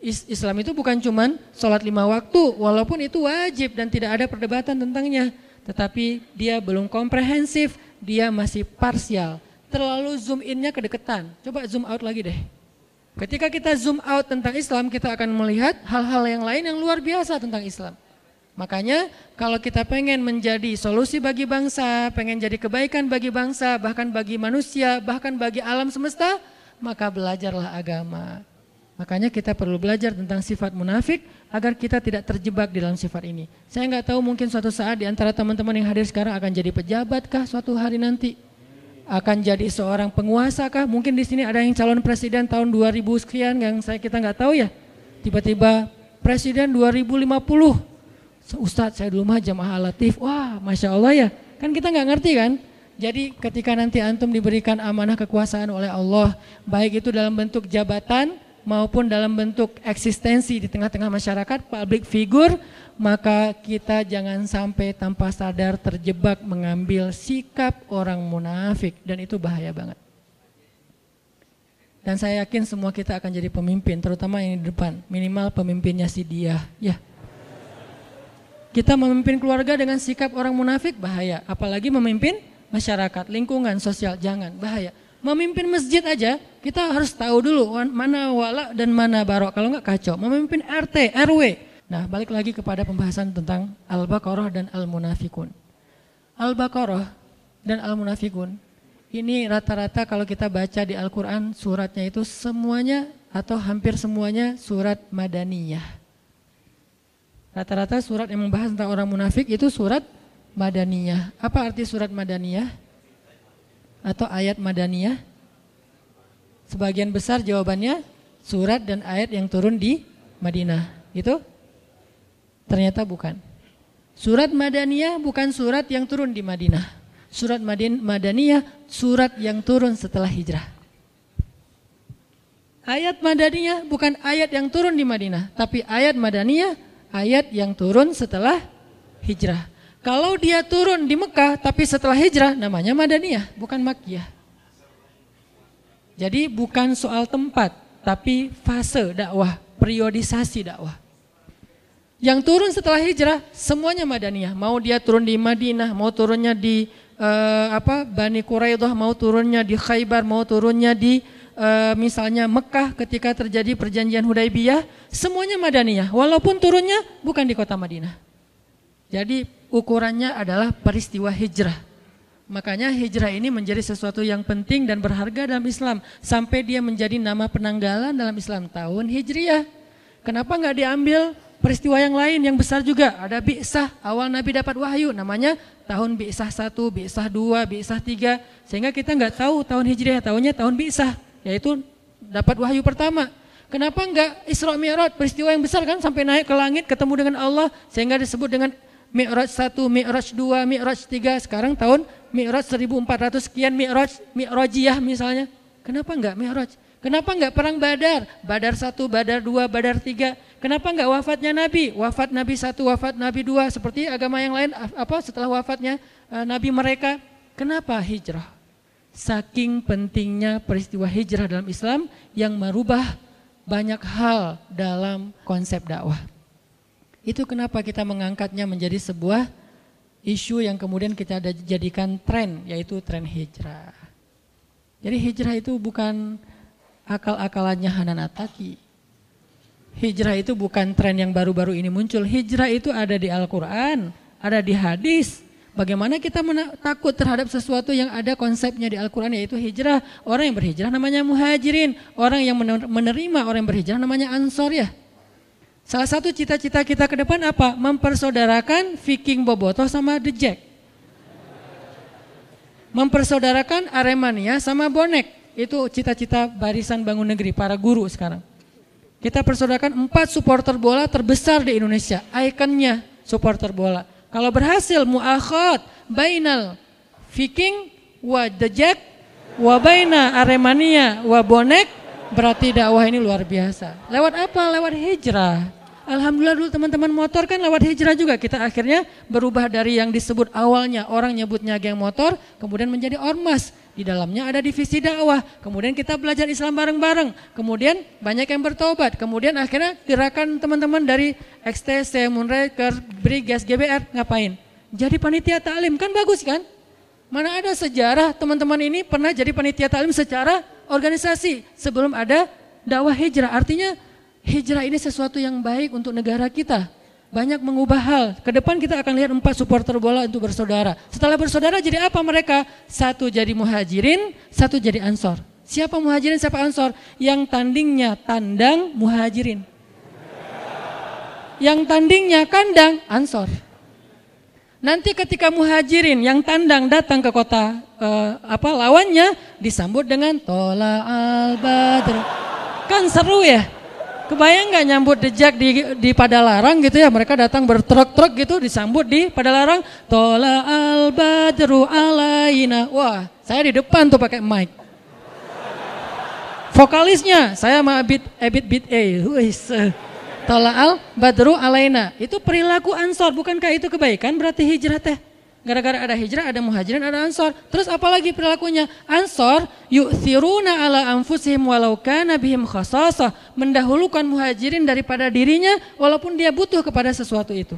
Islam itu bukan cuma sholat lima waktu, walaupun itu wajib dan tidak ada perdebatan tentangnya. Tetapi dia belum komprehensif, dia masih parsial. Terlalu zoom innya kedekatan. Coba zoom out lagi deh. Ketika kita zoom out tentang Islam, kita akan melihat hal-hal yang lain yang luar biasa tentang Islam. Makanya kalau kita pengen menjadi solusi bagi bangsa, pengen jadi kebaikan bagi bangsa, bahkan bagi manusia, bahkan bagi alam semesta, maka belajarlah agama. Makanya kita perlu belajar tentang sifat munafik agar kita tidak terjebak di dalam sifat ini. Saya nggak tahu mungkin suatu saat di antara teman-teman yang hadir sekarang akan jadi pejabat kah suatu hari nanti? Akan jadi seorang penguasa kah? Mungkin di sini ada yang calon presiden tahun 2000 sekian yang saya kita nggak tahu ya. Tiba-tiba presiden 2050. Ustadz saya dulu mah jamaah latif. Wah, masya Allah ya. Kan kita nggak ngerti kan? Jadi ketika nanti antum diberikan amanah kekuasaan oleh Allah, baik itu dalam bentuk jabatan maupun dalam bentuk eksistensi di tengah-tengah masyarakat, public figure, maka kita jangan sampai tanpa sadar terjebak mengambil sikap orang munafik dan itu bahaya banget. Dan saya yakin semua kita akan jadi pemimpin, terutama yang di depan, minimal pemimpinnya si dia, ya. Kita memimpin keluarga dengan sikap orang munafik bahaya, apalagi memimpin masyarakat, lingkungan, sosial, jangan, bahaya. Memimpin masjid aja kita harus tahu dulu mana wala dan mana barok. Kalau nggak kacau. Memimpin RT, RW. Nah balik lagi kepada pembahasan tentang Al-Baqarah dan Al-Munafikun. Al-Baqarah dan Al-Munafikun ini rata-rata kalau kita baca di Al-Quran suratnya itu semuanya atau hampir semuanya surat Madaniyah. Rata-rata surat yang membahas tentang orang munafik itu surat Madaniyah. Apa arti surat Madaniyah? atau ayat Madaniyah? Sebagian besar jawabannya surat dan ayat yang turun di Madinah. Itu ternyata bukan. Surat Madaniyah bukan surat yang turun di Madinah. Surat Madin Madaniyah surat yang turun setelah hijrah. Ayat Madaniyah bukan ayat yang turun di Madinah, tapi ayat Madaniyah ayat yang turun setelah hijrah. Kalau dia turun di Mekah tapi setelah hijrah namanya Madaniyah, bukan Makkiyah. Jadi bukan soal tempat, tapi fase dakwah, periodisasi dakwah. Yang turun setelah hijrah semuanya Madaniyah. Mau dia turun di Madinah, mau turunnya di uh, apa Bani Quraidah, mau turunnya di Khaybar, mau turunnya di uh, misalnya Mekah ketika terjadi perjanjian Hudaybiyah, semuanya Madaniyah. Walaupun turunnya bukan di kota Madinah. Jadi ukurannya adalah peristiwa hijrah. Makanya hijrah ini menjadi sesuatu yang penting dan berharga dalam Islam. Sampai dia menjadi nama penanggalan dalam Islam tahun hijriah. Kenapa nggak diambil peristiwa yang lain yang besar juga? Ada bi'sah, awal Nabi dapat wahyu namanya tahun bi'sah 1, bi'sah 2, bi'sah 3. Sehingga kita nggak tahu tahun hijriah, tahunnya tahun bi'sah. Yaitu dapat wahyu pertama. Kenapa enggak Isra Mi'raj peristiwa yang besar kan sampai naik ke langit ketemu dengan Allah sehingga disebut dengan Mi'raj 1, Mi'raj 2, Mi'raj 3, sekarang tahun Mi'raj 1400 sekian Mi'raj, Mi'rajiyah misalnya. Kenapa enggak Mi'raj? Kenapa enggak perang Badar? Badar 1, Badar 2, Badar 3. Kenapa enggak wafatnya Nabi? Wafat Nabi 1, wafat Nabi 2 seperti agama yang lain apa setelah wafatnya uh, Nabi mereka? Kenapa hijrah? Saking pentingnya peristiwa hijrah dalam Islam yang merubah banyak hal dalam konsep dakwah. Itu kenapa kita mengangkatnya menjadi sebuah isu yang kemudian kita jadikan tren, yaitu tren hijrah. Jadi hijrah itu bukan akal-akalannya Hanan Ataki. Hijrah itu bukan tren yang baru-baru ini muncul. Hijrah itu ada di Al-Quran, ada di hadis. Bagaimana kita takut terhadap sesuatu yang ada konsepnya di Al-Quran yaitu hijrah. Orang yang berhijrah namanya muhajirin. Orang yang menerima orang yang berhijrah namanya ansor ya. Salah satu cita-cita kita ke depan apa? Mempersaudarakan Viking Boboto sama The Jack. Mempersaudarakan Aremania sama Bonek. Itu cita-cita barisan bangun negeri, para guru sekarang. Kita persaudarakan empat supporter bola terbesar di Indonesia. Ikonnya supporter bola. Kalau berhasil muakhad bainal Viking wa The Jack wa baina Aremania wa Bonek berarti dakwah ini luar biasa. Lewat apa? Lewat hijrah. Alhamdulillah dulu teman-teman motor kan lewat hijrah juga. Kita akhirnya berubah dari yang disebut awalnya orang nyebutnya geng motor, kemudian menjadi ormas. Di dalamnya ada divisi dakwah. Kemudian kita belajar Islam bareng-bareng. Kemudian banyak yang bertobat. Kemudian akhirnya gerakan teman-teman dari XTC, Munreker, Brigas, GBR ngapain? Jadi panitia taklim kan bagus kan? Mana ada sejarah teman-teman ini pernah jadi panitia taklim secara organisasi sebelum ada dakwah hijrah. Artinya hijrah ini sesuatu yang baik untuk negara kita. Banyak mengubah hal. Ke depan kita akan lihat empat supporter bola untuk bersaudara. Setelah bersaudara jadi apa mereka? Satu jadi muhajirin, satu jadi ansor. Siapa muhajirin, siapa ansor? Yang tandingnya tandang muhajirin. Yang tandingnya kandang ansor. Nanti ketika muhajirin yang tandang datang ke kota uh, apa lawannya disambut dengan tola al badr. Kan seru ya? Kebayang nggak nyambut dejak di di Padalarang gitu ya? Mereka datang bertruk-truk gitu disambut di Padalarang. Tola al badru alaina. Wah, saya di depan tuh pakai mic. Vokalisnya saya sama Abid Abid Bit A. Tola al badru alaina. Itu perilaku ansor, bukankah itu kebaikan? Berarti hijrah teh. Gara-gara ada hijrah, ada muhajirin, ada ansor. Terus apalagi perilakunya? Ansor yu'thiruna ala anfusihim walau kana bihim khasasah. Mendahulukan muhajirin daripada dirinya walaupun dia butuh kepada sesuatu itu.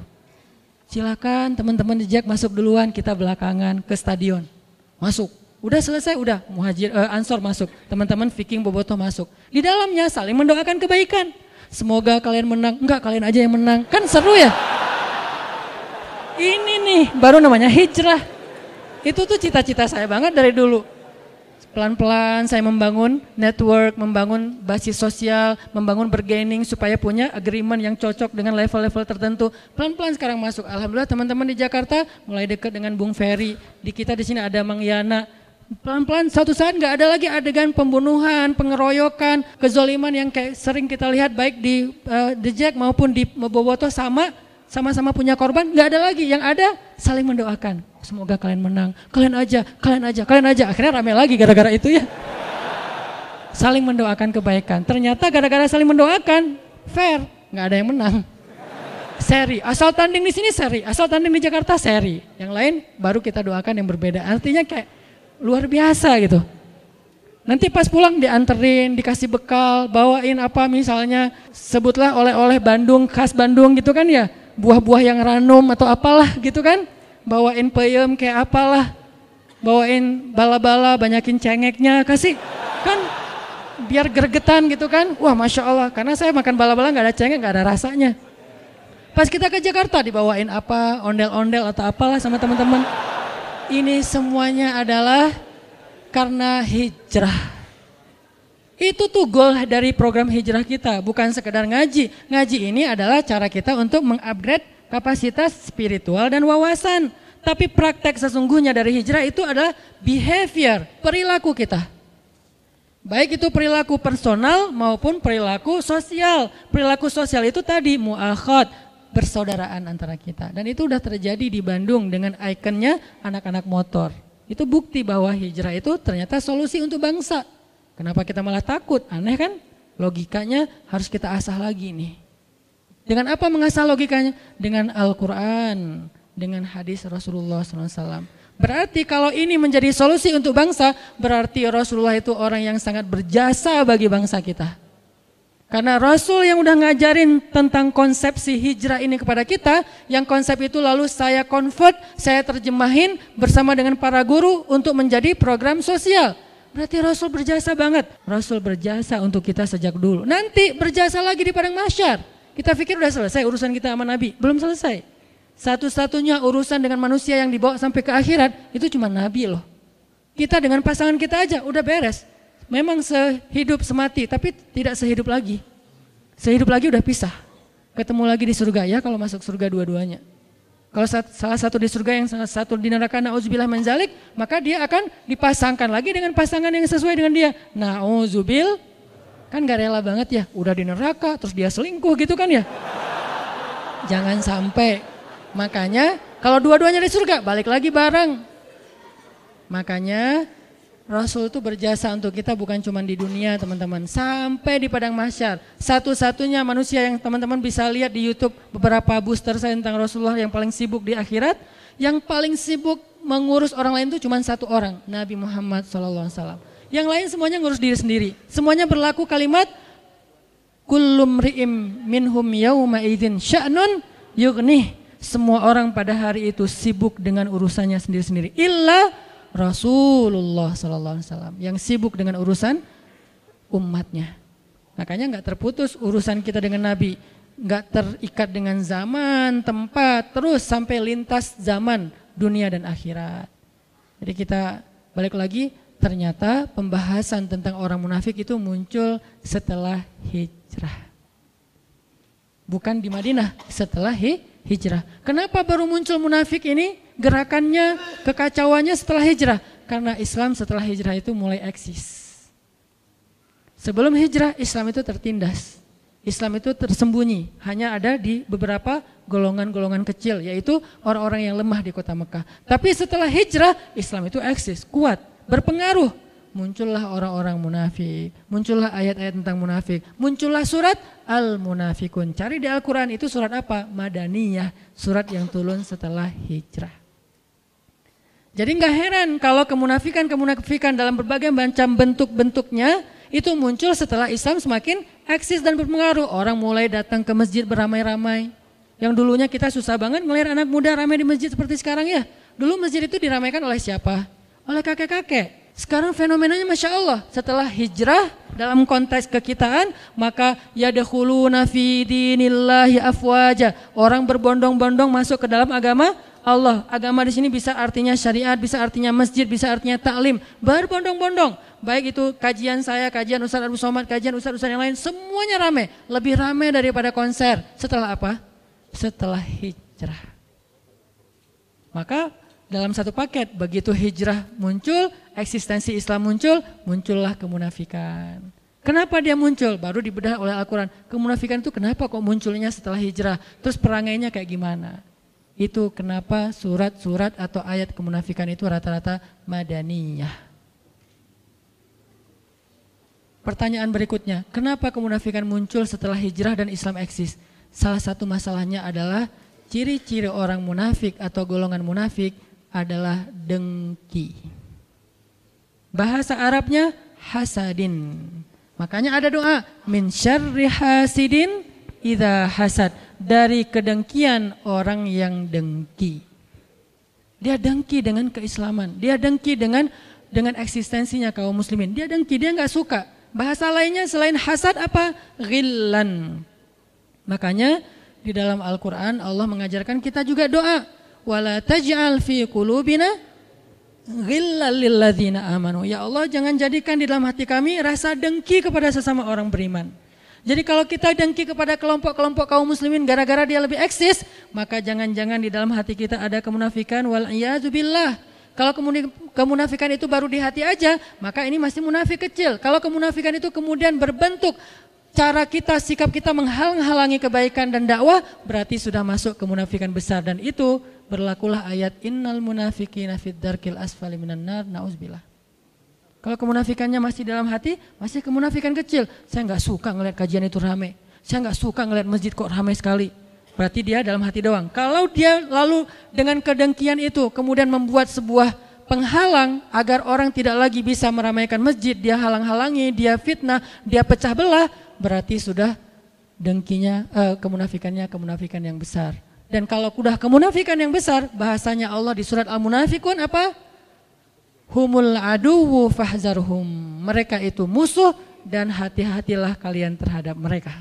Silakan teman-teman jejak masuk duluan, kita belakangan ke stadion. Masuk. Udah selesai, udah muhajir uh, ansor masuk. Teman-teman Viking Boboto masuk. Di dalamnya saling mendoakan kebaikan. Semoga kalian menang. Enggak, kalian aja yang menang. Kan seru ya? Ini nih baru namanya hijrah. Itu tuh cita-cita saya banget dari dulu. Pelan-pelan saya membangun network, membangun basis sosial, membangun bergaining supaya punya agreement yang cocok dengan level-level tertentu. Pelan-pelan sekarang masuk. Alhamdulillah teman-teman di Jakarta mulai dekat dengan Bung Ferry. Di kita di sini ada Mang Yana. Pelan-pelan satu saat nggak ada lagi adegan pembunuhan, pengeroyokan, kezoliman yang kayak sering kita lihat baik di uh, The Jack maupun di Boboto sama sama-sama punya korban, nggak ada lagi. Yang ada saling mendoakan. Semoga kalian menang. Kalian aja, kalian aja, kalian aja. Akhirnya rame lagi gara-gara itu ya. Saling mendoakan kebaikan. Ternyata gara-gara saling mendoakan, fair, nggak ada yang menang. Seri, asal tanding di sini seri, asal tanding di Jakarta seri. Yang lain baru kita doakan yang berbeda. Artinya kayak luar biasa gitu. Nanti pas pulang dianterin, dikasih bekal, bawain apa misalnya, sebutlah oleh-oleh Bandung, khas Bandung gitu kan ya buah-buah yang ranum atau apalah gitu kan. Bawain peyem kayak apalah. Bawain bala-bala, banyakin cengeknya, kasih kan biar gregetan gitu kan. Wah Masya Allah, karena saya makan bala-bala gak ada cengek, gak ada rasanya. Pas kita ke Jakarta dibawain apa, ondel-ondel atau apalah sama teman-teman. Ini semuanya adalah karena hijrah. Itu tuh goal dari program hijrah kita, bukan sekedar ngaji. Ngaji ini adalah cara kita untuk mengupgrade kapasitas spiritual dan wawasan. Tapi praktek sesungguhnya dari hijrah itu adalah behavior, perilaku kita. Baik itu perilaku personal maupun perilaku sosial. Perilaku sosial itu tadi mu'akhad, bersaudaraan antara kita. Dan itu udah terjadi di Bandung dengan ikonnya anak-anak motor. Itu bukti bahwa hijrah itu ternyata solusi untuk bangsa. Kenapa kita malah takut? Aneh kan? Logikanya harus kita asah lagi nih. Dengan apa mengasah logikanya? Dengan Al-Quran, dengan hadis Rasulullah SAW. Berarti kalau ini menjadi solusi untuk bangsa, berarti Rasulullah itu orang yang sangat berjasa bagi bangsa kita. Karena Rasul yang udah ngajarin tentang konsepsi hijrah ini kepada kita, yang konsep itu lalu saya convert, saya terjemahin bersama dengan para guru untuk menjadi program sosial. Berarti Rasul berjasa banget. Rasul berjasa untuk kita sejak dulu. Nanti berjasa lagi di padang masyar. Kita pikir udah selesai urusan kita sama Nabi. Belum selesai. Satu-satunya urusan dengan manusia yang dibawa sampai ke akhirat itu cuma Nabi loh. Kita dengan pasangan kita aja udah beres. Memang sehidup semati tapi tidak sehidup lagi. Sehidup lagi udah pisah. Ketemu lagi di surga ya kalau masuk surga dua-duanya. Kalau salah satu di surga yang salah satu di neraka na'udzubillah menjalik, maka dia akan dipasangkan lagi dengan pasangan yang sesuai dengan dia. Na'udzubil, kan gak rela banget ya, udah di neraka terus dia selingkuh gitu kan ya. Jangan sampai. Makanya kalau dua-duanya di surga, balik lagi bareng. Makanya Rasul itu berjasa untuk kita bukan cuma di dunia teman-teman. Sampai di Padang Mahsyar. Satu-satunya manusia yang teman-teman bisa lihat di Youtube beberapa booster saya tentang Rasulullah yang paling sibuk di akhirat. Yang paling sibuk mengurus orang lain itu cuma satu orang. Nabi Muhammad SAW. Yang lain semuanya ngurus diri sendiri. Semuanya berlaku kalimat kullum ri'im minhum yawma idin sya'nun yugnih. Semua orang pada hari itu sibuk dengan urusannya sendiri-sendiri. Illa Rasulullah Sallallahu Alaihi Wasallam yang sibuk dengan urusan umatnya. Makanya nggak terputus urusan kita dengan Nabi, nggak terikat dengan zaman, tempat, terus sampai lintas zaman dunia dan akhirat. Jadi kita balik lagi Ternyata pembahasan tentang orang munafik itu muncul setelah hijrah. Bukan di Madinah, setelah hijrah. Kenapa baru muncul munafik ini? Gerakannya, kekacauannya setelah hijrah. Karena Islam setelah hijrah itu mulai eksis. Sebelum hijrah, Islam itu tertindas. Islam itu tersembunyi, hanya ada di beberapa golongan-golongan kecil, yaitu orang-orang yang lemah di kota Mekah. Tapi setelah hijrah, Islam itu eksis, kuat, berpengaruh. Muncullah orang-orang munafik, muncullah ayat-ayat tentang munafik, muncullah surat Al-Munafikun. Cari di Al-Quran itu surat apa? Madaniyah, surat yang turun setelah hijrah. Jadi nggak heran kalau kemunafikan-kemunafikan dalam berbagai macam bentuk-bentuknya itu muncul setelah Islam semakin eksis dan berpengaruh. Orang mulai datang ke masjid beramai-ramai. Yang dulunya kita susah banget melihat anak muda ramai di masjid seperti sekarang ya. Dulu masjid itu diramaikan oleh siapa? Oleh kakek-kakek. Sekarang fenomenanya Masya Allah. Setelah hijrah dalam konteks kekitaan, maka yadkhuluna fi dinillahi afwaja. Orang berbondong-bondong masuk ke dalam agama Allah. Agama di sini bisa artinya syariat, bisa artinya masjid, bisa artinya taklim. Berbondong-bondong. Baik itu kajian saya, kajian Ustaz Abu Somad, kajian Ustaz-Ustaz yang lain, semuanya rame. Lebih rame daripada konser. Setelah apa? Setelah hijrah. Maka dalam satu paket, begitu hijrah muncul, eksistensi Islam muncul, muncullah kemunafikan. Kenapa dia muncul? Baru dibedah oleh Al-Quran. Kemunafikan itu kenapa kok munculnya setelah hijrah? Terus perangainya kayak gimana? Itu kenapa surat-surat atau ayat kemunafikan itu rata-rata madaniyah. Pertanyaan berikutnya, kenapa kemunafikan muncul setelah hijrah dan Islam eksis? Salah satu masalahnya adalah ciri-ciri orang munafik atau golongan munafik adalah dengki. Bahasa Arabnya hasadin. Makanya ada doa min syarri hasidin idza hasad dari kedengkian orang yang dengki. Dia dengki dengan keislaman, dia dengki dengan dengan eksistensinya kaum muslimin. Dia dengki, dia nggak suka. Bahasa lainnya selain hasad apa? Ghillan. Makanya di dalam Al-Qur'an Allah mengajarkan kita juga doa, wala taj'al fi qulubina ghillal amanu. Ya Allah, jangan jadikan di dalam hati kami rasa dengki kepada sesama orang beriman. Jadi kalau kita dengki kepada kelompok-kelompok kaum muslimin gara-gara dia lebih eksis, maka jangan-jangan di dalam hati kita ada kemunafikan wal billah. Kalau kemunafikan itu baru di hati aja, maka ini masih munafik kecil. Kalau kemunafikan itu kemudian berbentuk cara kita, sikap kita menghalang-halangi kebaikan dan dakwah, berarti sudah masuk kemunafikan besar. Dan itu berlakulah ayat innal munafikina fid darkil asfali minan nar, na'uzbillah. Kalau kemunafikannya masih dalam hati, masih kemunafikan kecil. Saya nggak suka ngeliat kajian itu rame. Saya nggak suka ngeliat masjid kok ramai sekali. Berarti dia dalam hati doang. Kalau dia lalu dengan kedengkian itu kemudian membuat sebuah penghalang agar orang tidak lagi bisa meramaikan masjid, dia halang-halangi, dia fitnah, dia pecah belah, berarti sudah dengkinya, eh, kemunafikannya kemunafikan yang besar. Dan kalau sudah kemunafikan yang besar, bahasanya Allah di surat Al-Munafikun apa? humul aduwu fahzarhum. Mereka itu musuh dan hati-hatilah kalian terhadap mereka.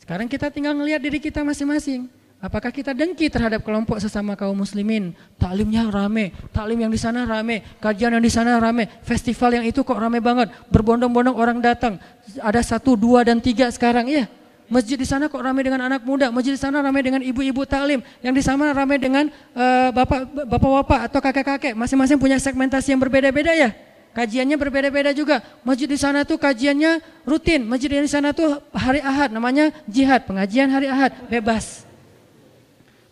Sekarang kita tinggal melihat diri kita masing-masing. Apakah kita dengki terhadap kelompok sesama kaum muslimin? Taklimnya rame, taklim yang di sana rame, kajian yang di sana rame, festival yang itu kok rame banget, berbondong-bondong orang datang. Ada satu, dua, dan tiga sekarang ya. Masjid di sana kok ramai dengan anak muda, masjid di sana ramai dengan ibu-ibu taklim, yang di sana ramai dengan uh, bapak bapak-bapak atau kakek-kakek. Masing-masing punya segmentasi yang berbeda-beda ya. Kajiannya berbeda-beda juga. Masjid di sana tuh kajiannya rutin. Masjid di sana tuh hari Ahad namanya jihad, pengajian hari Ahad, bebas.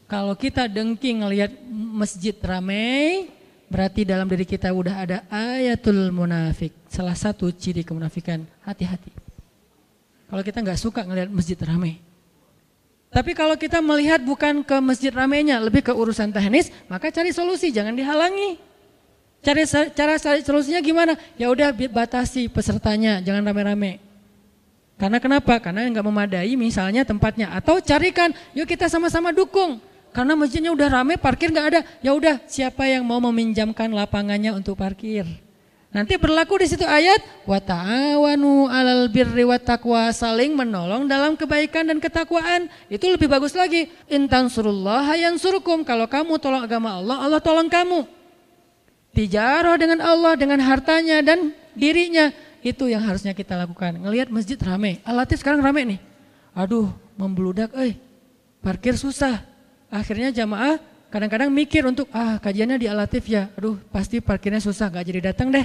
Kalau kita dengki ngelihat masjid ramai, berarti dalam diri kita udah ada ayatul munafik. Salah satu ciri kemunafikan, hati-hati. Kalau kita nggak suka ngelihat masjid ramai. Tapi kalau kita melihat bukan ke masjid ramainya, lebih ke urusan teknis, maka cari solusi, jangan dihalangi. Cari cara cari solusinya gimana? Ya udah batasi pesertanya, jangan rame-rame. Karena kenapa? Karena nggak memadai misalnya tempatnya. Atau carikan, yuk kita sama-sama dukung. Karena masjidnya udah rame, parkir nggak ada. Ya udah, siapa yang mau meminjamkan lapangannya untuk parkir? Nanti berlaku di situ ayat wa ta'awanu 'alal birri wat saling menolong dalam kebaikan dan ketakwaan. Itu lebih bagus lagi. Intan surullah surukum. Kalau kamu tolong agama Allah, Allah tolong kamu. Tijarah dengan Allah, dengan hartanya dan dirinya. Itu yang harusnya kita lakukan. Ngelihat masjid rame. Alatif sekarang rame nih. Aduh, membludak, eh. Parkir susah. Akhirnya jamaah kadang-kadang mikir untuk, ah kajiannya di Alatif ya. Aduh, pasti parkirnya susah, gak jadi datang deh.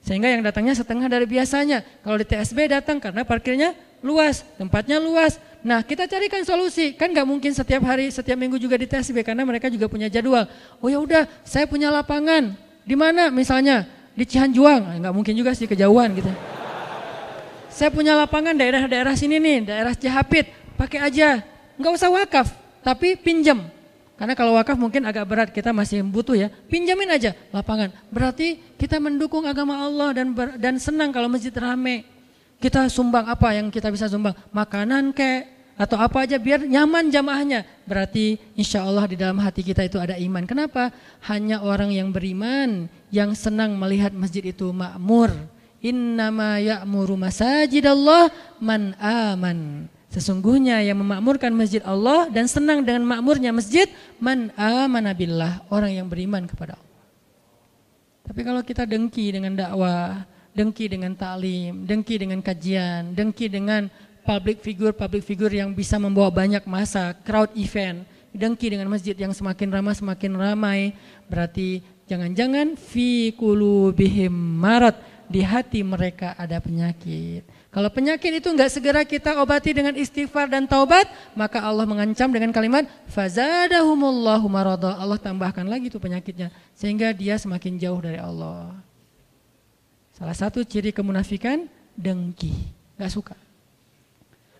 Sehingga yang datangnya setengah dari biasanya. Kalau di TSB datang karena parkirnya luas, tempatnya luas. Nah kita carikan solusi, kan nggak mungkin setiap hari, setiap minggu juga di TSB karena mereka juga punya jadwal. Oh ya udah, saya punya lapangan. Di mana misalnya? Di Cihanjuang, ah, nggak mungkin juga sih kejauhan gitu. Saya punya lapangan daerah-daerah sini nih, daerah Cihapit, pakai aja. Nggak usah wakaf, tapi pinjam. Karena kalau wakaf mungkin agak berat, kita masih butuh ya. Pinjamin aja lapangan. Berarti kita mendukung agama Allah dan ber, dan senang kalau masjid rame. Kita sumbang apa yang kita bisa sumbang? Makanan kek atau apa aja biar nyaman jamaahnya. Berarti insya Allah di dalam hati kita itu ada iman. Kenapa? Hanya orang yang beriman yang senang melihat masjid itu makmur. Innama ya'muru masajidallah man aman. Sesungguhnya yang memakmurkan masjid Allah dan senang dengan makmurnya masjid man amanabillah, orang yang beriman kepada Allah. Tapi kalau kita dengki dengan dakwah, dengki dengan taklim, dengki dengan kajian, dengki dengan public figure public figure yang bisa membawa banyak masa, crowd event, dengki dengan masjid yang semakin ramai semakin ramai, berarti jangan-jangan fi qulubihim marad di hati mereka ada penyakit. Kalau penyakit itu enggak segera kita obati dengan istighfar dan taubat, maka Allah mengancam dengan kalimat fazadahumullahu marada. Allah tambahkan lagi itu penyakitnya sehingga dia semakin jauh dari Allah. Salah satu ciri kemunafikan dengki, enggak suka.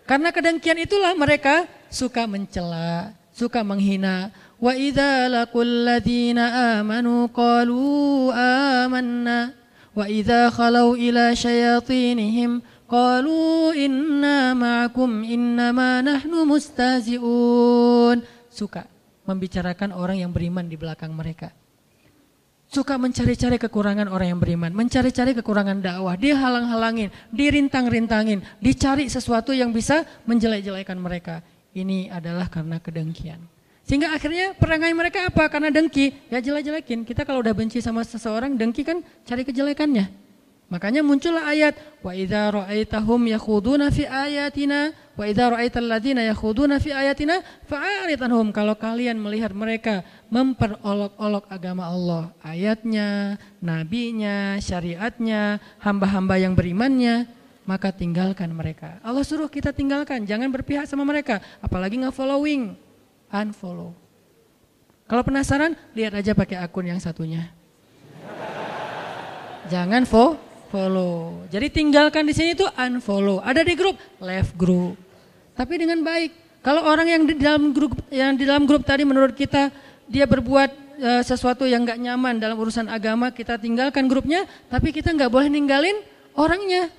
Karena kedengkian itulah mereka suka mencela, suka menghina. Wa idza laqul ladzina amanu qalu amanna wa idza khalau ila syayatinihim Qalu inna ma'akum innama nahnu mustazi'un. Suka membicarakan orang yang beriman di belakang mereka. Suka mencari-cari kekurangan orang yang beriman, mencari-cari kekurangan dakwah, dihalang-halangin, dirintang-rintangin, dicari sesuatu yang bisa menjelek-jelekan mereka. Ini adalah karena kedengkian. Sehingga akhirnya perangai mereka apa? Karena dengki, ya jelek-jelekin. Kita kalau udah benci sama seseorang, dengki kan cari kejelekannya. Makanya muncullah ayat wa idza ra'aitahum yakhuduna fi ayatina wa idza ra'aital ladzina yakhuduna fi ayatina fa'arid anhum kalau kalian melihat mereka memperolok-olok agama Allah, ayatnya, nabinya, syariatnya, hamba-hamba yang berimannya, maka tinggalkan mereka. Allah suruh kita tinggalkan, jangan berpihak sama mereka, apalagi nge-following, unfollow. Kalau penasaran, lihat aja pakai akun yang satunya. Jangan follow follow. Jadi tinggalkan di sini itu unfollow. Ada di grup, left group. Tapi dengan baik. Kalau orang yang di dalam grup yang di dalam grup tadi menurut kita dia berbuat uh, sesuatu yang nggak nyaman dalam urusan agama, kita tinggalkan grupnya, tapi kita nggak boleh ninggalin orangnya.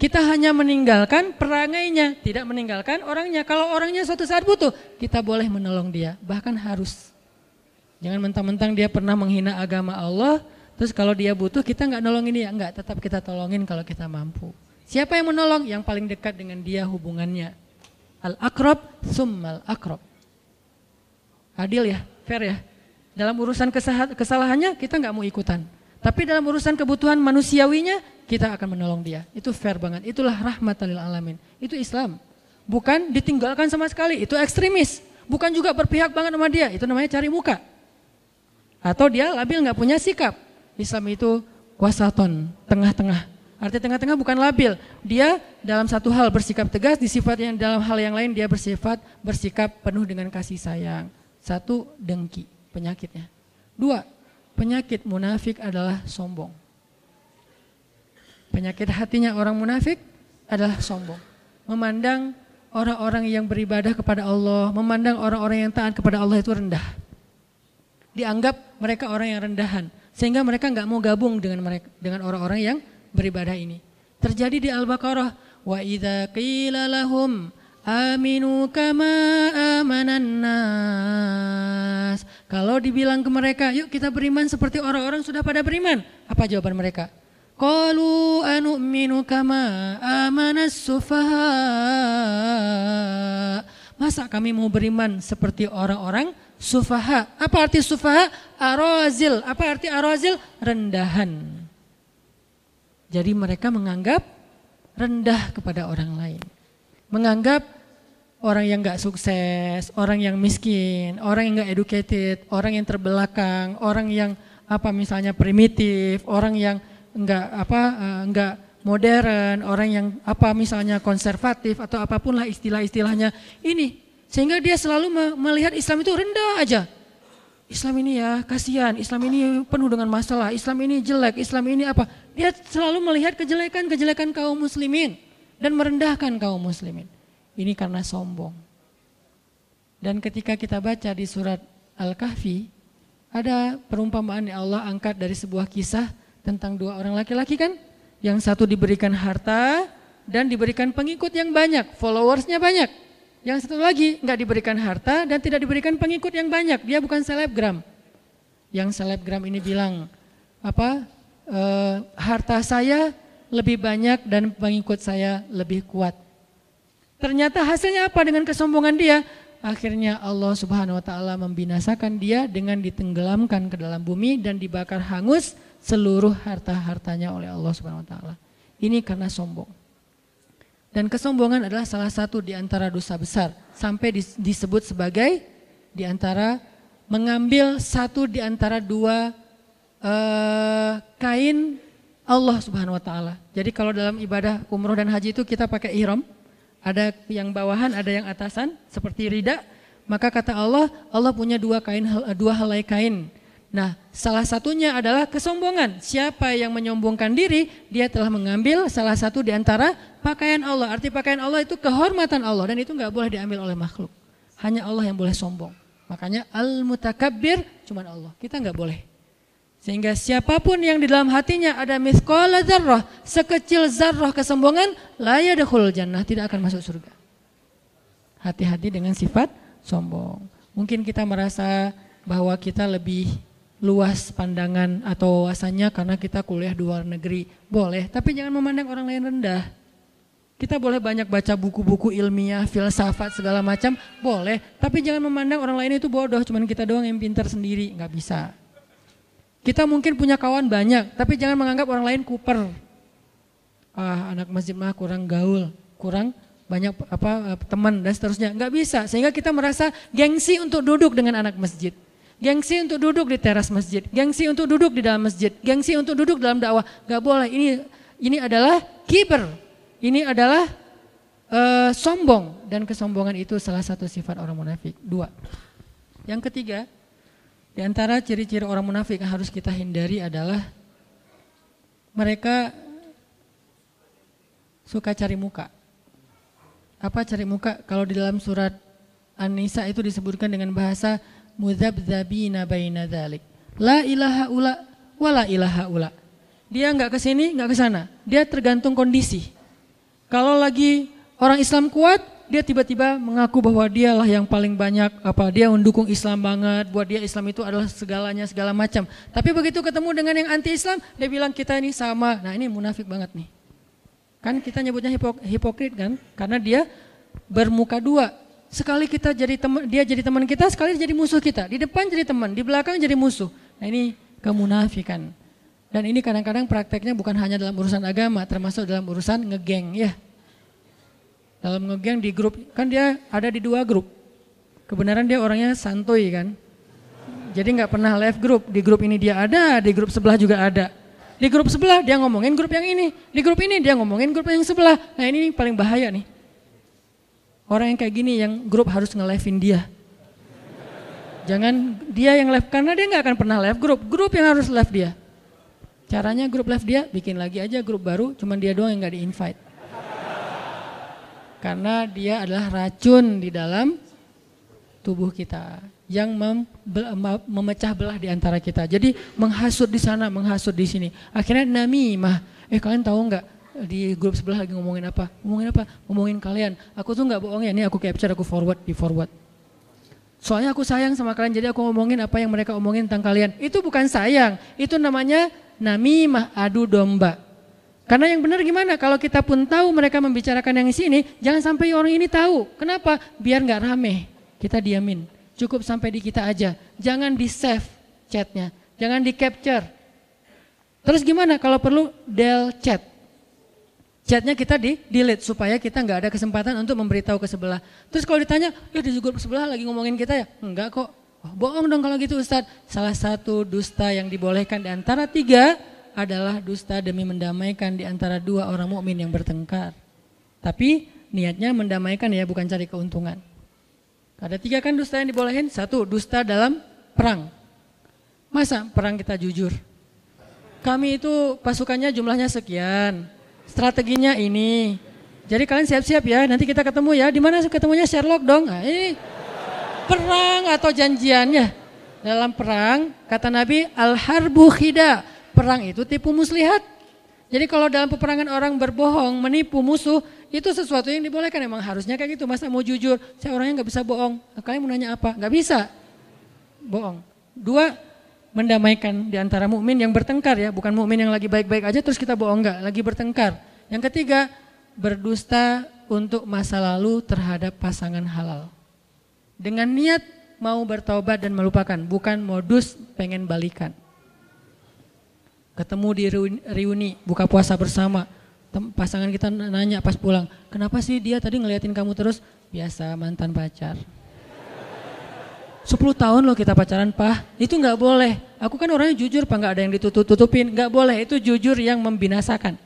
Kita hanya meninggalkan perangainya, tidak meninggalkan orangnya. Kalau orangnya suatu saat butuh, kita boleh menolong dia, bahkan harus. Jangan mentang-mentang dia pernah menghina agama Allah, Terus kalau dia butuh kita nggak nolongin dia, enggak, tetap kita tolongin kalau kita mampu. Siapa yang menolong? Yang paling dekat dengan dia hubungannya. Al-akrab summal akrab. Adil ya, fair ya. Dalam urusan kesalahannya kita nggak mau ikutan. Tapi dalam urusan kebutuhan manusiawinya kita akan menolong dia. Itu fair banget. Itulah rahmatalil alamin. Itu Islam. Bukan ditinggalkan sama sekali. Itu ekstremis. Bukan juga berpihak banget sama dia. Itu namanya cari muka. Atau dia labil nggak punya sikap. Islam itu wasaton, tengah-tengah. Arti tengah-tengah bukan labil. Dia dalam satu hal bersikap tegas, di sifat yang dalam hal yang lain dia bersifat bersikap penuh dengan kasih sayang. Satu, dengki, penyakitnya. Dua, penyakit munafik adalah sombong. Penyakit hatinya orang munafik adalah sombong. Memandang orang-orang yang beribadah kepada Allah, memandang orang-orang yang taat kepada Allah itu rendah. Dianggap mereka orang yang rendahan sehingga mereka nggak mau gabung dengan mereka dengan orang-orang yang beribadah ini. Terjadi di Al-Baqarah, wa idza qila lahum aminu kama amanan. Kalau dibilang ke mereka, yuk kita beriman seperti orang-orang sudah pada beriman. Apa jawaban mereka? Qalu anu'minu kama amanas sufaha. Masa kami mau beriman seperti orang-orang sufaha. Apa arti sufaha? Arozil. Apa arti arozil? Rendahan. Jadi mereka menganggap rendah kepada orang lain. Menganggap orang yang gak sukses, orang yang miskin, orang yang gak educated, orang yang terbelakang, orang yang apa misalnya primitif, orang yang enggak apa enggak eh, modern, orang yang apa misalnya konservatif atau apa pun lah istilah-istilahnya ini sehingga dia selalu melihat Islam itu rendah aja. Islam ini ya kasihan, Islam ini penuh dengan masalah, Islam ini jelek, Islam ini apa? Dia selalu melihat kejelekan-kejelekan kaum muslimin dan merendahkan kaum muslimin. Ini karena sombong. Dan ketika kita baca di surat Al-Kahfi, ada perumpamaan yang Allah angkat dari sebuah kisah tentang dua orang laki-laki kan? Yang satu diberikan harta dan diberikan pengikut yang banyak, followersnya banyak. Yang satu lagi nggak diberikan harta dan tidak diberikan pengikut yang banyak. Dia bukan selebgram. Yang selebgram ini bilang apa? E, harta saya lebih banyak dan pengikut saya lebih kuat. Ternyata hasilnya apa dengan kesombongan dia? Akhirnya Allah Subhanahu wa taala membinasakan dia dengan ditenggelamkan ke dalam bumi dan dibakar hangus seluruh harta-hartanya oleh Allah Subhanahu wa taala. Ini karena sombong. Dan kesombongan adalah salah satu di antara dosa besar. Sampai disebut sebagai di antara mengambil satu di antara dua uh, kain Allah Subhanahu wa taala. Jadi kalau dalam ibadah umroh dan haji itu kita pakai ihram, ada yang bawahan, ada yang atasan seperti rida, maka kata Allah, Allah punya dua kain dua helai kain Nah, salah satunya adalah kesombongan. Siapa yang menyombongkan diri, dia telah mengambil salah satu di antara pakaian Allah. Arti pakaian Allah itu kehormatan Allah dan itu nggak boleh diambil oleh makhluk. Hanya Allah yang boleh sombong. Makanya al-mutakabbir cuma Allah. Kita nggak boleh. Sehingga siapa pun yang di dalam hatinya ada mithqala zarrah, sekecil zarrah kesombongan, la yadkhul jannah, tidak akan masuk surga. Hati-hati dengan sifat sombong. Mungkin kita merasa bahwa kita lebih luas pandangan atau wawasannya karena kita kuliah di luar negeri. Boleh, tapi jangan memandang orang lain rendah. Kita boleh banyak baca buku-buku ilmiah, filsafat segala macam, boleh. Tapi jangan memandang orang lain itu bodoh, cuman kita doang yang pintar sendiri, nggak bisa. Kita mungkin punya kawan banyak, tapi jangan menganggap orang lain kuper. Ah, anak masjid mah kurang gaul, kurang banyak apa teman dan seterusnya. Nggak bisa, sehingga kita merasa gengsi untuk duduk dengan anak masjid. Gengsi untuk duduk di teras masjid, gengsi untuk duduk di dalam masjid, gengsi untuk duduk dalam dakwah. Gak boleh. Ini ini adalah kiber. Ini adalah uh, sombong dan kesombongan itu salah satu sifat orang munafik. Dua. Yang ketiga, di antara ciri-ciri orang munafik yang harus kita hindari adalah mereka suka cari muka. Apa cari muka? Kalau di dalam surat An-Nisa itu disebutkan dengan bahasa muzabzabina baina dzalik. La ilaha ula wala ilaha ula. Dia nggak ke sini, nggak ke sana. Dia tergantung kondisi. Kalau lagi orang Islam kuat, dia tiba-tiba mengaku bahwa dialah yang paling banyak apa dia mendukung Islam banget, buat dia Islam itu adalah segalanya segala macam. Tapi begitu ketemu dengan yang anti Islam, dia bilang kita ini sama. Nah, ini munafik banget nih. Kan kita nyebutnya hipok hipokrit kan? Karena dia bermuka dua. Sekali kita jadi teman, dia jadi teman kita, sekali jadi musuh kita. Di depan jadi teman, di belakang jadi musuh. Nah ini kemunafikan. Dan ini kadang-kadang prakteknya bukan hanya dalam urusan agama, termasuk dalam urusan ngegeng ya. Dalam ngegeng di grup, kan dia ada di dua grup. Kebenaran dia orangnya santuy kan. Jadi nggak pernah left grup. Di grup ini dia ada, di grup sebelah juga ada. Di grup sebelah dia ngomongin grup yang ini. Di grup ini dia ngomongin grup yang sebelah. Nah ini paling bahaya nih. Orang yang kayak gini yang grup harus nge-live-in dia. Jangan dia yang live karena dia nggak akan pernah live grup. Grup yang harus live dia. Caranya grup live dia bikin lagi aja grup baru, cuman dia doang yang nggak di-invite. Karena dia adalah racun di dalam tubuh kita yang mem, memecah belah di antara kita. Jadi menghasut di sana, menghasut di sini. Akhirnya namimah. Eh kalian tahu nggak di grup sebelah lagi ngomongin apa? Ngomongin apa? Ngomongin kalian. Aku tuh nggak bohong ya, ini aku capture, aku forward, di forward. Soalnya aku sayang sama kalian, jadi aku ngomongin apa yang mereka omongin tentang kalian. Itu bukan sayang, itu namanya namimah adu domba. Karena yang benar gimana? Kalau kita pun tahu mereka membicarakan yang di sini, jangan sampai orang ini tahu. Kenapa? Biar nggak rame. Kita diamin. cukup sampai di kita aja. Jangan di save chatnya, jangan di capture. Terus gimana kalau perlu del chat? Chatnya kita di delete supaya kita nggak ada kesempatan untuk memberitahu ke sebelah. Terus kalau ditanya, ya di grup sebelah lagi ngomongin kita ya? Enggak kok. Oh, bohong dong kalau gitu Ustadz. Salah satu dusta yang dibolehkan di antara tiga adalah dusta demi mendamaikan di antara dua orang mukmin yang bertengkar. Tapi niatnya mendamaikan ya bukan cari keuntungan. Ada tiga kan dusta yang dibolehin. Satu, dusta dalam perang. Masa perang kita jujur? Kami itu pasukannya jumlahnya sekian. Strateginya ini. Jadi kalian siap-siap ya, nanti kita ketemu ya. Di mana ketemunya Sherlock dong? Nah, ini perang atau janjiannya. Dalam perang, kata Nabi, al-harbu khida. Perang itu tipu muslihat. Jadi kalau dalam peperangan orang berbohong, menipu musuh, itu sesuatu yang dibolehkan. Emang harusnya kayak gitu. Masa mau jujur, saya orangnya nggak bisa bohong. Kalian mau nanya apa? Nggak bisa. Bohong. Dua, mendamaikan di antara mukmin yang bertengkar ya, bukan mukmin yang lagi baik-baik aja terus kita bohong enggak, lagi bertengkar. Yang ketiga, berdusta untuk masa lalu terhadap pasangan halal. Dengan niat mau bertobat dan melupakan, bukan modus pengen balikan. Ketemu di reuni, buka puasa bersama, pasangan kita nanya pas pulang, kenapa sih dia tadi ngeliatin kamu terus? Biasa mantan pacar. 10 tahun loh kita pacaran, Pak. Itu nggak boleh. Aku kan orangnya jujur, Pak, nggak ada yang ditutup-tutupin. Nggak boleh, itu jujur yang membinasakan.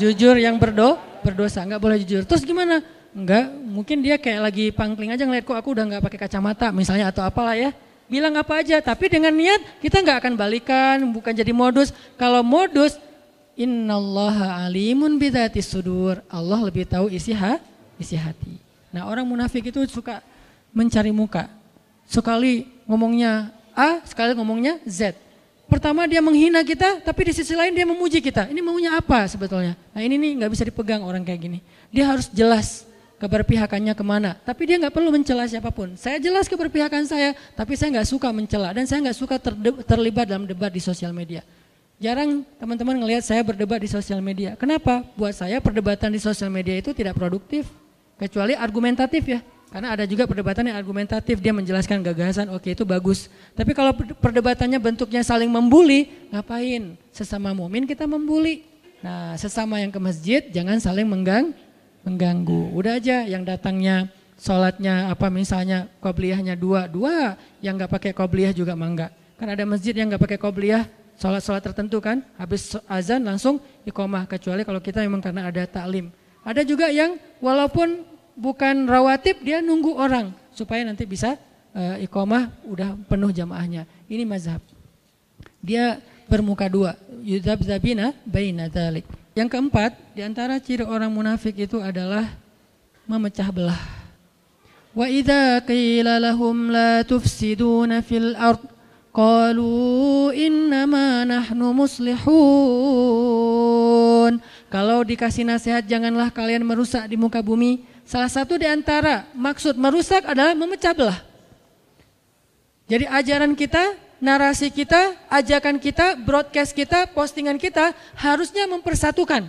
Jujur yang berdo, berdosa, nggak boleh jujur. Terus gimana? Enggak, mungkin dia kayak lagi pangkling aja ngeliat kok aku udah nggak pakai kacamata misalnya atau apalah ya. Bilang apa aja, tapi dengan niat kita nggak akan balikan, bukan jadi modus. Kalau modus, innallaha alimun bidati sudur. Allah lebih tahu isi ha, isi hati. Nah orang munafik itu suka mencari muka. Sekali ngomongnya A, sekali ngomongnya Z. Pertama dia menghina kita, tapi di sisi lain dia memuji kita. Ini maunya apa sebetulnya? Nah ini nih nggak bisa dipegang orang kayak gini. Dia harus jelas keberpihakannya ke mana. Tapi dia nggak perlu mencela siapa pun. Saya jelas keberpihakan saya, tapi saya nggak suka mencela dan saya nggak suka terlibat dalam debat di sosial media. Jarang teman-teman ngelihat saya berdebat di sosial media. Kenapa? Buat saya perdebatan di sosial media itu tidak produktif, kecuali argumentatif ya. Karena ada juga perdebatan yang argumentatif, dia menjelaskan gagasan, oke okay, itu bagus. Tapi kalau perdebatannya bentuknya saling membuli, ngapain? Sesama mumin kita membuli. Nah, sesama yang ke masjid jangan saling menggang, mengganggu. Udah aja yang datangnya sholatnya apa misalnya kobliyahnya dua, dua yang nggak pakai kobliyah juga mangga. Kan ada masjid yang nggak pakai kobliyah, sholat-sholat tertentu kan, habis azan langsung ikomah kecuali kalau kita memang karena ada taklim. Ada juga yang walaupun bukan rawatib dia nunggu orang supaya nanti bisa uh, iqomah udah penuh jamaahnya. Ini mazhab. Dia bermuka dua, yudhab zabina baina dzalik. Yang keempat, di antara ciri orang munafik itu adalah memecah belah. Wa idza qila lahum la tufsiduna fil ard qalu innama nahnu muslihun. Kalau dikasih nasihat janganlah kalian merusak di muka bumi, Salah satu di antara maksud merusak adalah memecah belah. Jadi ajaran kita, narasi kita, ajakan kita, broadcast kita, postingan kita harusnya mempersatukan.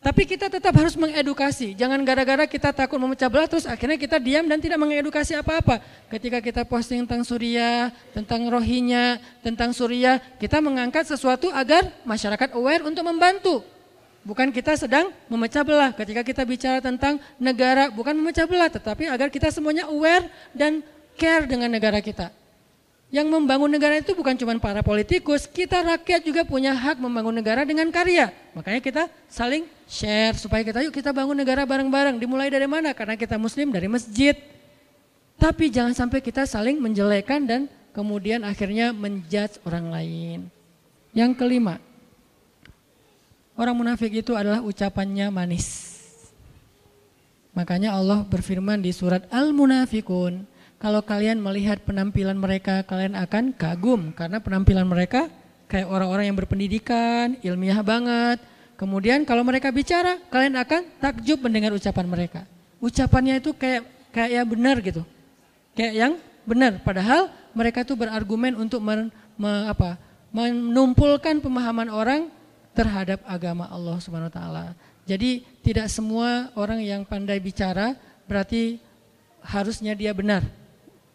Tapi kita tetap harus mengedukasi. Jangan gara-gara kita takut memecah belah terus akhirnya kita diam dan tidak mengedukasi apa-apa. Ketika kita posting tentang Surya, tentang Rohinya, tentang Surya, kita mengangkat sesuatu agar masyarakat aware untuk membantu. Bukan kita sedang memecah belah ketika kita bicara tentang negara, bukan memecah belah, tetapi agar kita semuanya aware dan care dengan negara kita. Yang membangun negara itu bukan cuma para politikus, kita rakyat juga punya hak membangun negara dengan karya. Makanya kita saling share supaya kita yuk kita bangun negara bareng-bareng. Dimulai dari mana? Karena kita muslim dari masjid. Tapi jangan sampai kita saling menjelekan dan kemudian akhirnya menjudge orang lain. Yang kelima, Orang munafik itu adalah ucapannya manis. Makanya Allah berfirman di surat Al-Munafikun, kalau kalian melihat penampilan mereka, kalian akan kagum karena penampilan mereka kayak orang-orang yang berpendidikan, ilmiah banget. Kemudian kalau mereka bicara, kalian akan takjub mendengar ucapan mereka. Ucapannya itu kayak kayak ya benar gitu. Kayak yang benar padahal mereka tuh berargumen untuk men, me, apa, menumpulkan pemahaman orang terhadap agama Allah Subhanahu wa taala. Jadi tidak semua orang yang pandai bicara berarti harusnya dia benar.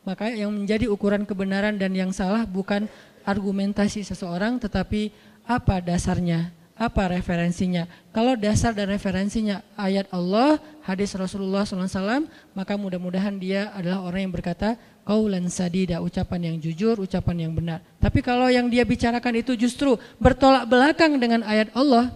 Maka yang menjadi ukuran kebenaran dan yang salah bukan argumentasi seseorang tetapi apa dasarnya, apa referensinya. Kalau dasar dan referensinya ayat Allah, hadis Rasulullah SAW, maka mudah-mudahan dia adalah orang yang berkata kaulan sadida, ucapan yang jujur, ucapan yang benar. Tapi kalau yang dia bicarakan itu justru bertolak belakang dengan ayat Allah,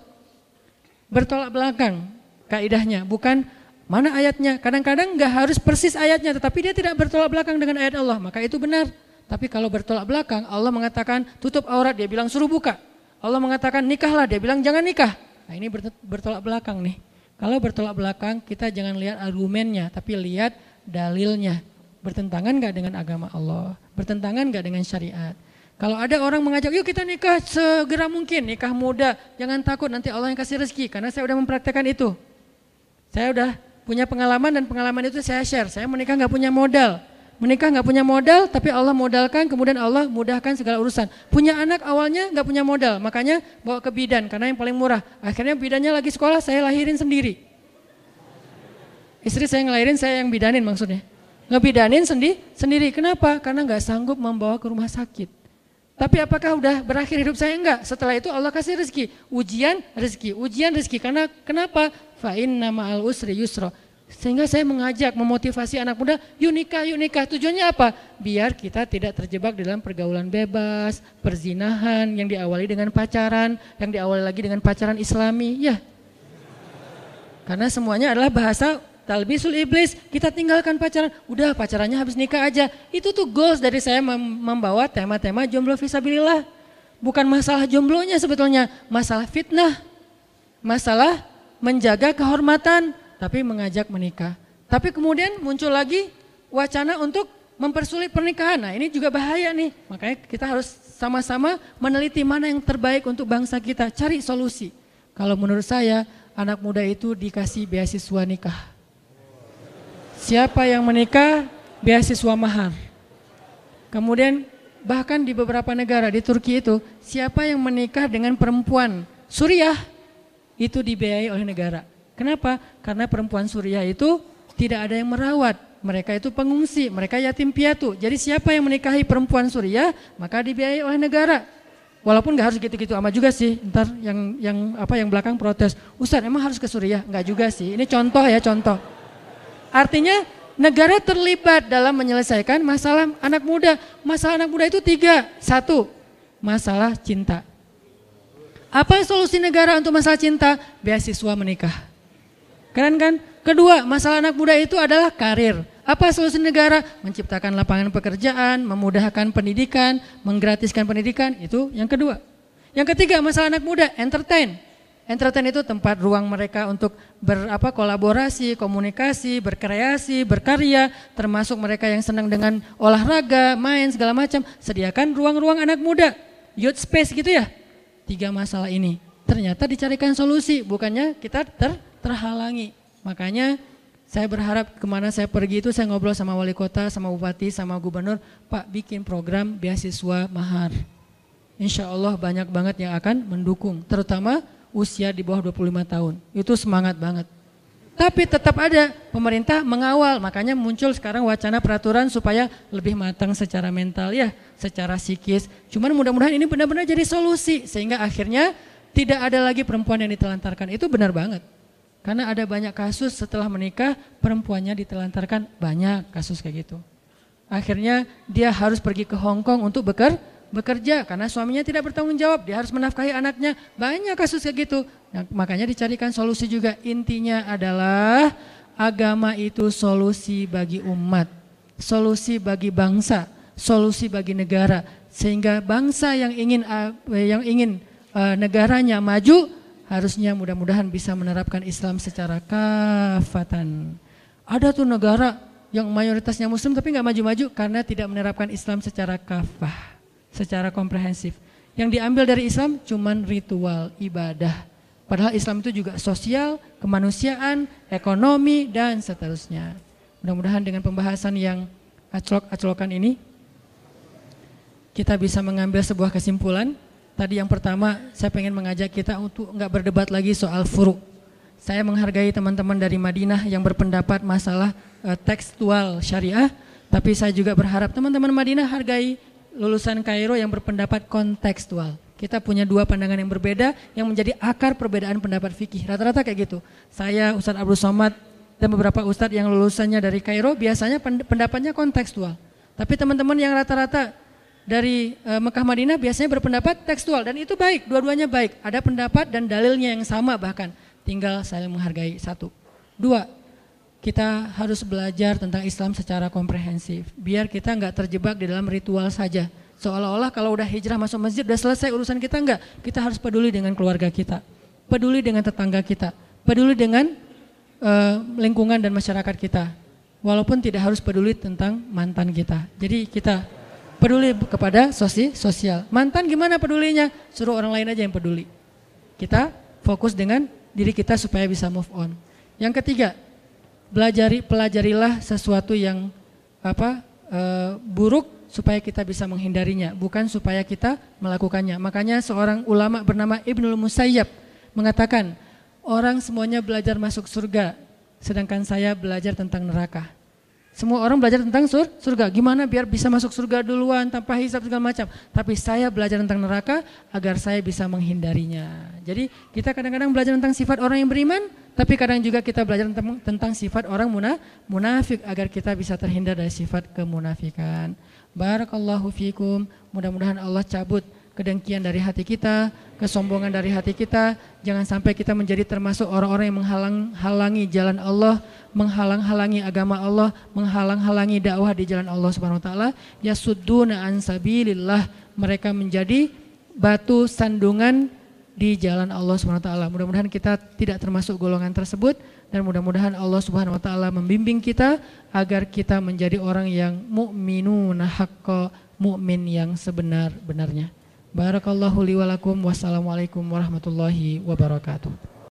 bertolak belakang kaidahnya, bukan Mana ayatnya? Kadang-kadang nggak harus persis ayatnya, tetapi dia tidak bertolak belakang dengan ayat Allah, maka itu benar. Tapi kalau bertolak belakang, Allah mengatakan tutup aurat, dia bilang suruh buka. Allah mengatakan nikahlah, dia bilang jangan nikah. Nah ini bertolak belakang nih. Kalau bertolak belakang, kita jangan lihat argumennya, tapi lihat dalilnya. Bertentangan nggak dengan agama Allah? Bertentangan nggak dengan syariat? Kalau ada orang mengajak, yuk kita nikah segera mungkin, nikah muda, jangan takut nanti Allah yang kasih rezeki, karena saya udah mempraktekkan itu. Saya udah punya pengalaman dan pengalaman itu saya share. Saya menikah nggak punya modal. Menikah nggak punya modal, tapi Allah modalkan, kemudian Allah mudahkan segala urusan. Punya anak awalnya nggak punya modal, makanya bawa ke bidan karena yang paling murah. Akhirnya bidannya lagi sekolah, saya lahirin sendiri. Istri saya ngelahirin, saya yang bidanin maksudnya. Ngebidanin sendi, sendiri. Kenapa? Karena nggak sanggup membawa ke rumah sakit. Tapi apakah udah berakhir hidup saya? Enggak. Setelah itu Allah kasih rezeki. Ujian rezeki, ujian rezeki. Karena kenapa? Fa'in nama al usri yusro. Sehingga saya mengajak, memotivasi anak muda, yuk nikah, yuk nikah. Tujuannya apa? Biar kita tidak terjebak dalam pergaulan bebas, perzinahan yang diawali dengan pacaran, yang diawali lagi dengan pacaran islami. Ya, karena semuanya adalah bahasa talbisul iblis, kita tinggalkan pacaran, udah pacarannya habis nikah aja. Itu tuh goals dari saya membawa tema-tema jomblo visabilillah. Bukan masalah jomblonya sebetulnya, masalah fitnah. Masalah menjaga kehormatan, tapi mengajak menikah. Tapi kemudian muncul lagi wacana untuk mempersulit pernikahan. Nah ini juga bahaya nih. Makanya kita harus sama-sama meneliti mana yang terbaik untuk bangsa kita. Cari solusi. Kalau menurut saya anak muda itu dikasih beasiswa nikah. Siapa yang menikah beasiswa mahar. Kemudian bahkan di beberapa negara di Turki itu siapa yang menikah dengan perempuan Suriah itu dibiayai oleh negara. Kenapa? Karena perempuan Suriah itu tidak ada yang merawat. Mereka itu pengungsi, mereka yatim piatu. Jadi siapa yang menikahi perempuan Suriah maka dibiayai oleh negara. Walaupun nggak harus gitu-gitu amat juga sih. Ntar yang yang apa yang belakang protes, Ustaz emang harus ke Suriah? Nggak juga sih. Ini contoh ya contoh. Artinya negara terlibat dalam menyelesaikan masalah anak muda. Masalah anak muda itu tiga. Satu, masalah cinta. Apa solusi negara untuk masalah cinta? Beasiswa menikah. Keren kan? Kedua, masalah anak muda itu adalah karir. Apa solusi negara? Menciptakan lapangan pekerjaan, memudahkan pendidikan, menggratiskan pendidikan. Itu yang kedua. Yang ketiga, masalah anak muda, entertain. Entertain itu tempat ruang mereka untuk berapa kolaborasi, komunikasi, berkreasi, berkarya, termasuk mereka yang senang dengan olahraga, main segala macam. Sediakan ruang-ruang anak muda, youth space gitu ya. Tiga masalah ini ternyata dicarikan solusi, bukannya kita ter terhalangi. Makanya saya berharap ke mana saya pergi itu saya ngobrol sama wali kota, sama bupati, sama gubernur, Pak bikin program beasiswa mahar. Insya Allah banyak banget yang akan mendukung, terutama usia di bawah 25 tahun. Itu semangat banget. Tapi tetap ada pemerintah mengawal, makanya muncul sekarang wacana peraturan supaya lebih matang secara mental ya, secara psikis. Cuman mudah-mudahan ini benar-benar jadi solusi sehingga akhirnya tidak ada lagi perempuan yang ditelantarkan. Itu benar banget. Karena ada banyak kasus setelah menikah perempuannya ditelantarkan banyak kasus kayak gitu. Akhirnya dia harus pergi ke Hong Kong untuk beker, bekerja karena suaminya tidak bertanggung jawab, dia harus menafkahi anaknya. Banyak kasus kayak gitu. Nah, makanya dicarikan solusi juga. Intinya adalah agama itu solusi bagi umat, solusi bagi bangsa, solusi bagi negara. Sehingga bangsa yang ingin uh, yang ingin uh, negaranya maju harusnya mudah-mudahan bisa menerapkan Islam secara kafatan. Ada tuh negara yang mayoritasnya muslim tapi nggak maju-maju karena tidak menerapkan Islam secara kafah secara komprehensif. Yang diambil dari Islam cuman ritual ibadah. Padahal Islam itu juga sosial, kemanusiaan, ekonomi, dan seterusnya. Mudah-mudahan dengan pembahasan yang aclok-aclokan ini, kita bisa mengambil sebuah kesimpulan. Tadi yang pertama, saya pengen mengajak kita untuk nggak berdebat lagi soal furuk. saya menghargai teman-teman dari Madinah yang berpendapat masalah uh, tekstual syariah, tapi saya juga berharap teman-teman Madinah hargai lulusan Kairo yang berpendapat kontekstual. Kita punya dua pandangan yang berbeda yang menjadi akar perbedaan pendapat fikih. Rata-rata kayak gitu. Saya, Ustadz Abdul Somad, dan beberapa ustadz yang lulusannya dari Kairo biasanya pendapatnya kontekstual. Tapi teman-teman yang rata-rata dari e, Mekah Madinah biasanya berpendapat tekstual dan itu baik, dua-duanya baik. Ada pendapat dan dalilnya yang sama bahkan. Tinggal saling menghargai satu. Dua, kita harus belajar tentang Islam secara komprehensif. Biar kita nggak terjebak di dalam ritual saja. Seolah-olah kalau udah hijrah masuk masjid udah selesai urusan kita enggak. Kita harus peduli dengan keluarga kita. Peduli dengan tetangga kita. Peduli dengan uh, lingkungan dan masyarakat kita. Walaupun tidak harus peduli tentang mantan kita. Jadi kita peduli kepada sosi, sosial. Mantan gimana pedulinya? Suruh orang lain aja yang peduli. Kita fokus dengan diri kita supaya bisa move on. Yang ketiga, belajari pelajarilah sesuatu yang apa uh, buruk supaya kita bisa menghindarinya, bukan supaya kita melakukannya. Makanya seorang ulama bernama Ibnul Musayyab mengatakan, orang semuanya belajar masuk surga, sedangkan saya belajar tentang neraka. Semua orang belajar tentang sur, surga, gimana biar bisa masuk surga duluan tanpa hisap segala macam. Tapi saya belajar tentang neraka agar saya bisa menghindarinya. Jadi kita kadang-kadang belajar tentang sifat orang yang beriman, tapi kadang juga kita belajar tentang, tentang sifat orang muna, munafik agar kita bisa terhindar dari sifat kemunafikan. Barakallahu fikum. Mudah-mudahan Allah cabut kedengkian dari hati kita, kesombongan dari hati kita. Jangan sampai kita menjadi termasuk orang-orang yang menghalang-halangi jalan Allah, menghalang-halangi agama Allah, menghalang-halangi dakwah di jalan Allah Subhanahu wa taala. Yasudduna an sabilillah. Mereka menjadi batu sandungan di jalan Allah Subhanahu wa taala. Mudah-mudahan kita tidak termasuk golongan tersebut dan mudah-mudahan Allah Subhanahu wa taala membimbing kita agar kita menjadi orang yang mukminuna haqqo, mukmin yang sebenar-benarnya. Barakallahu li walakum wassalamualaikum warahmatullahi wabarakatuh.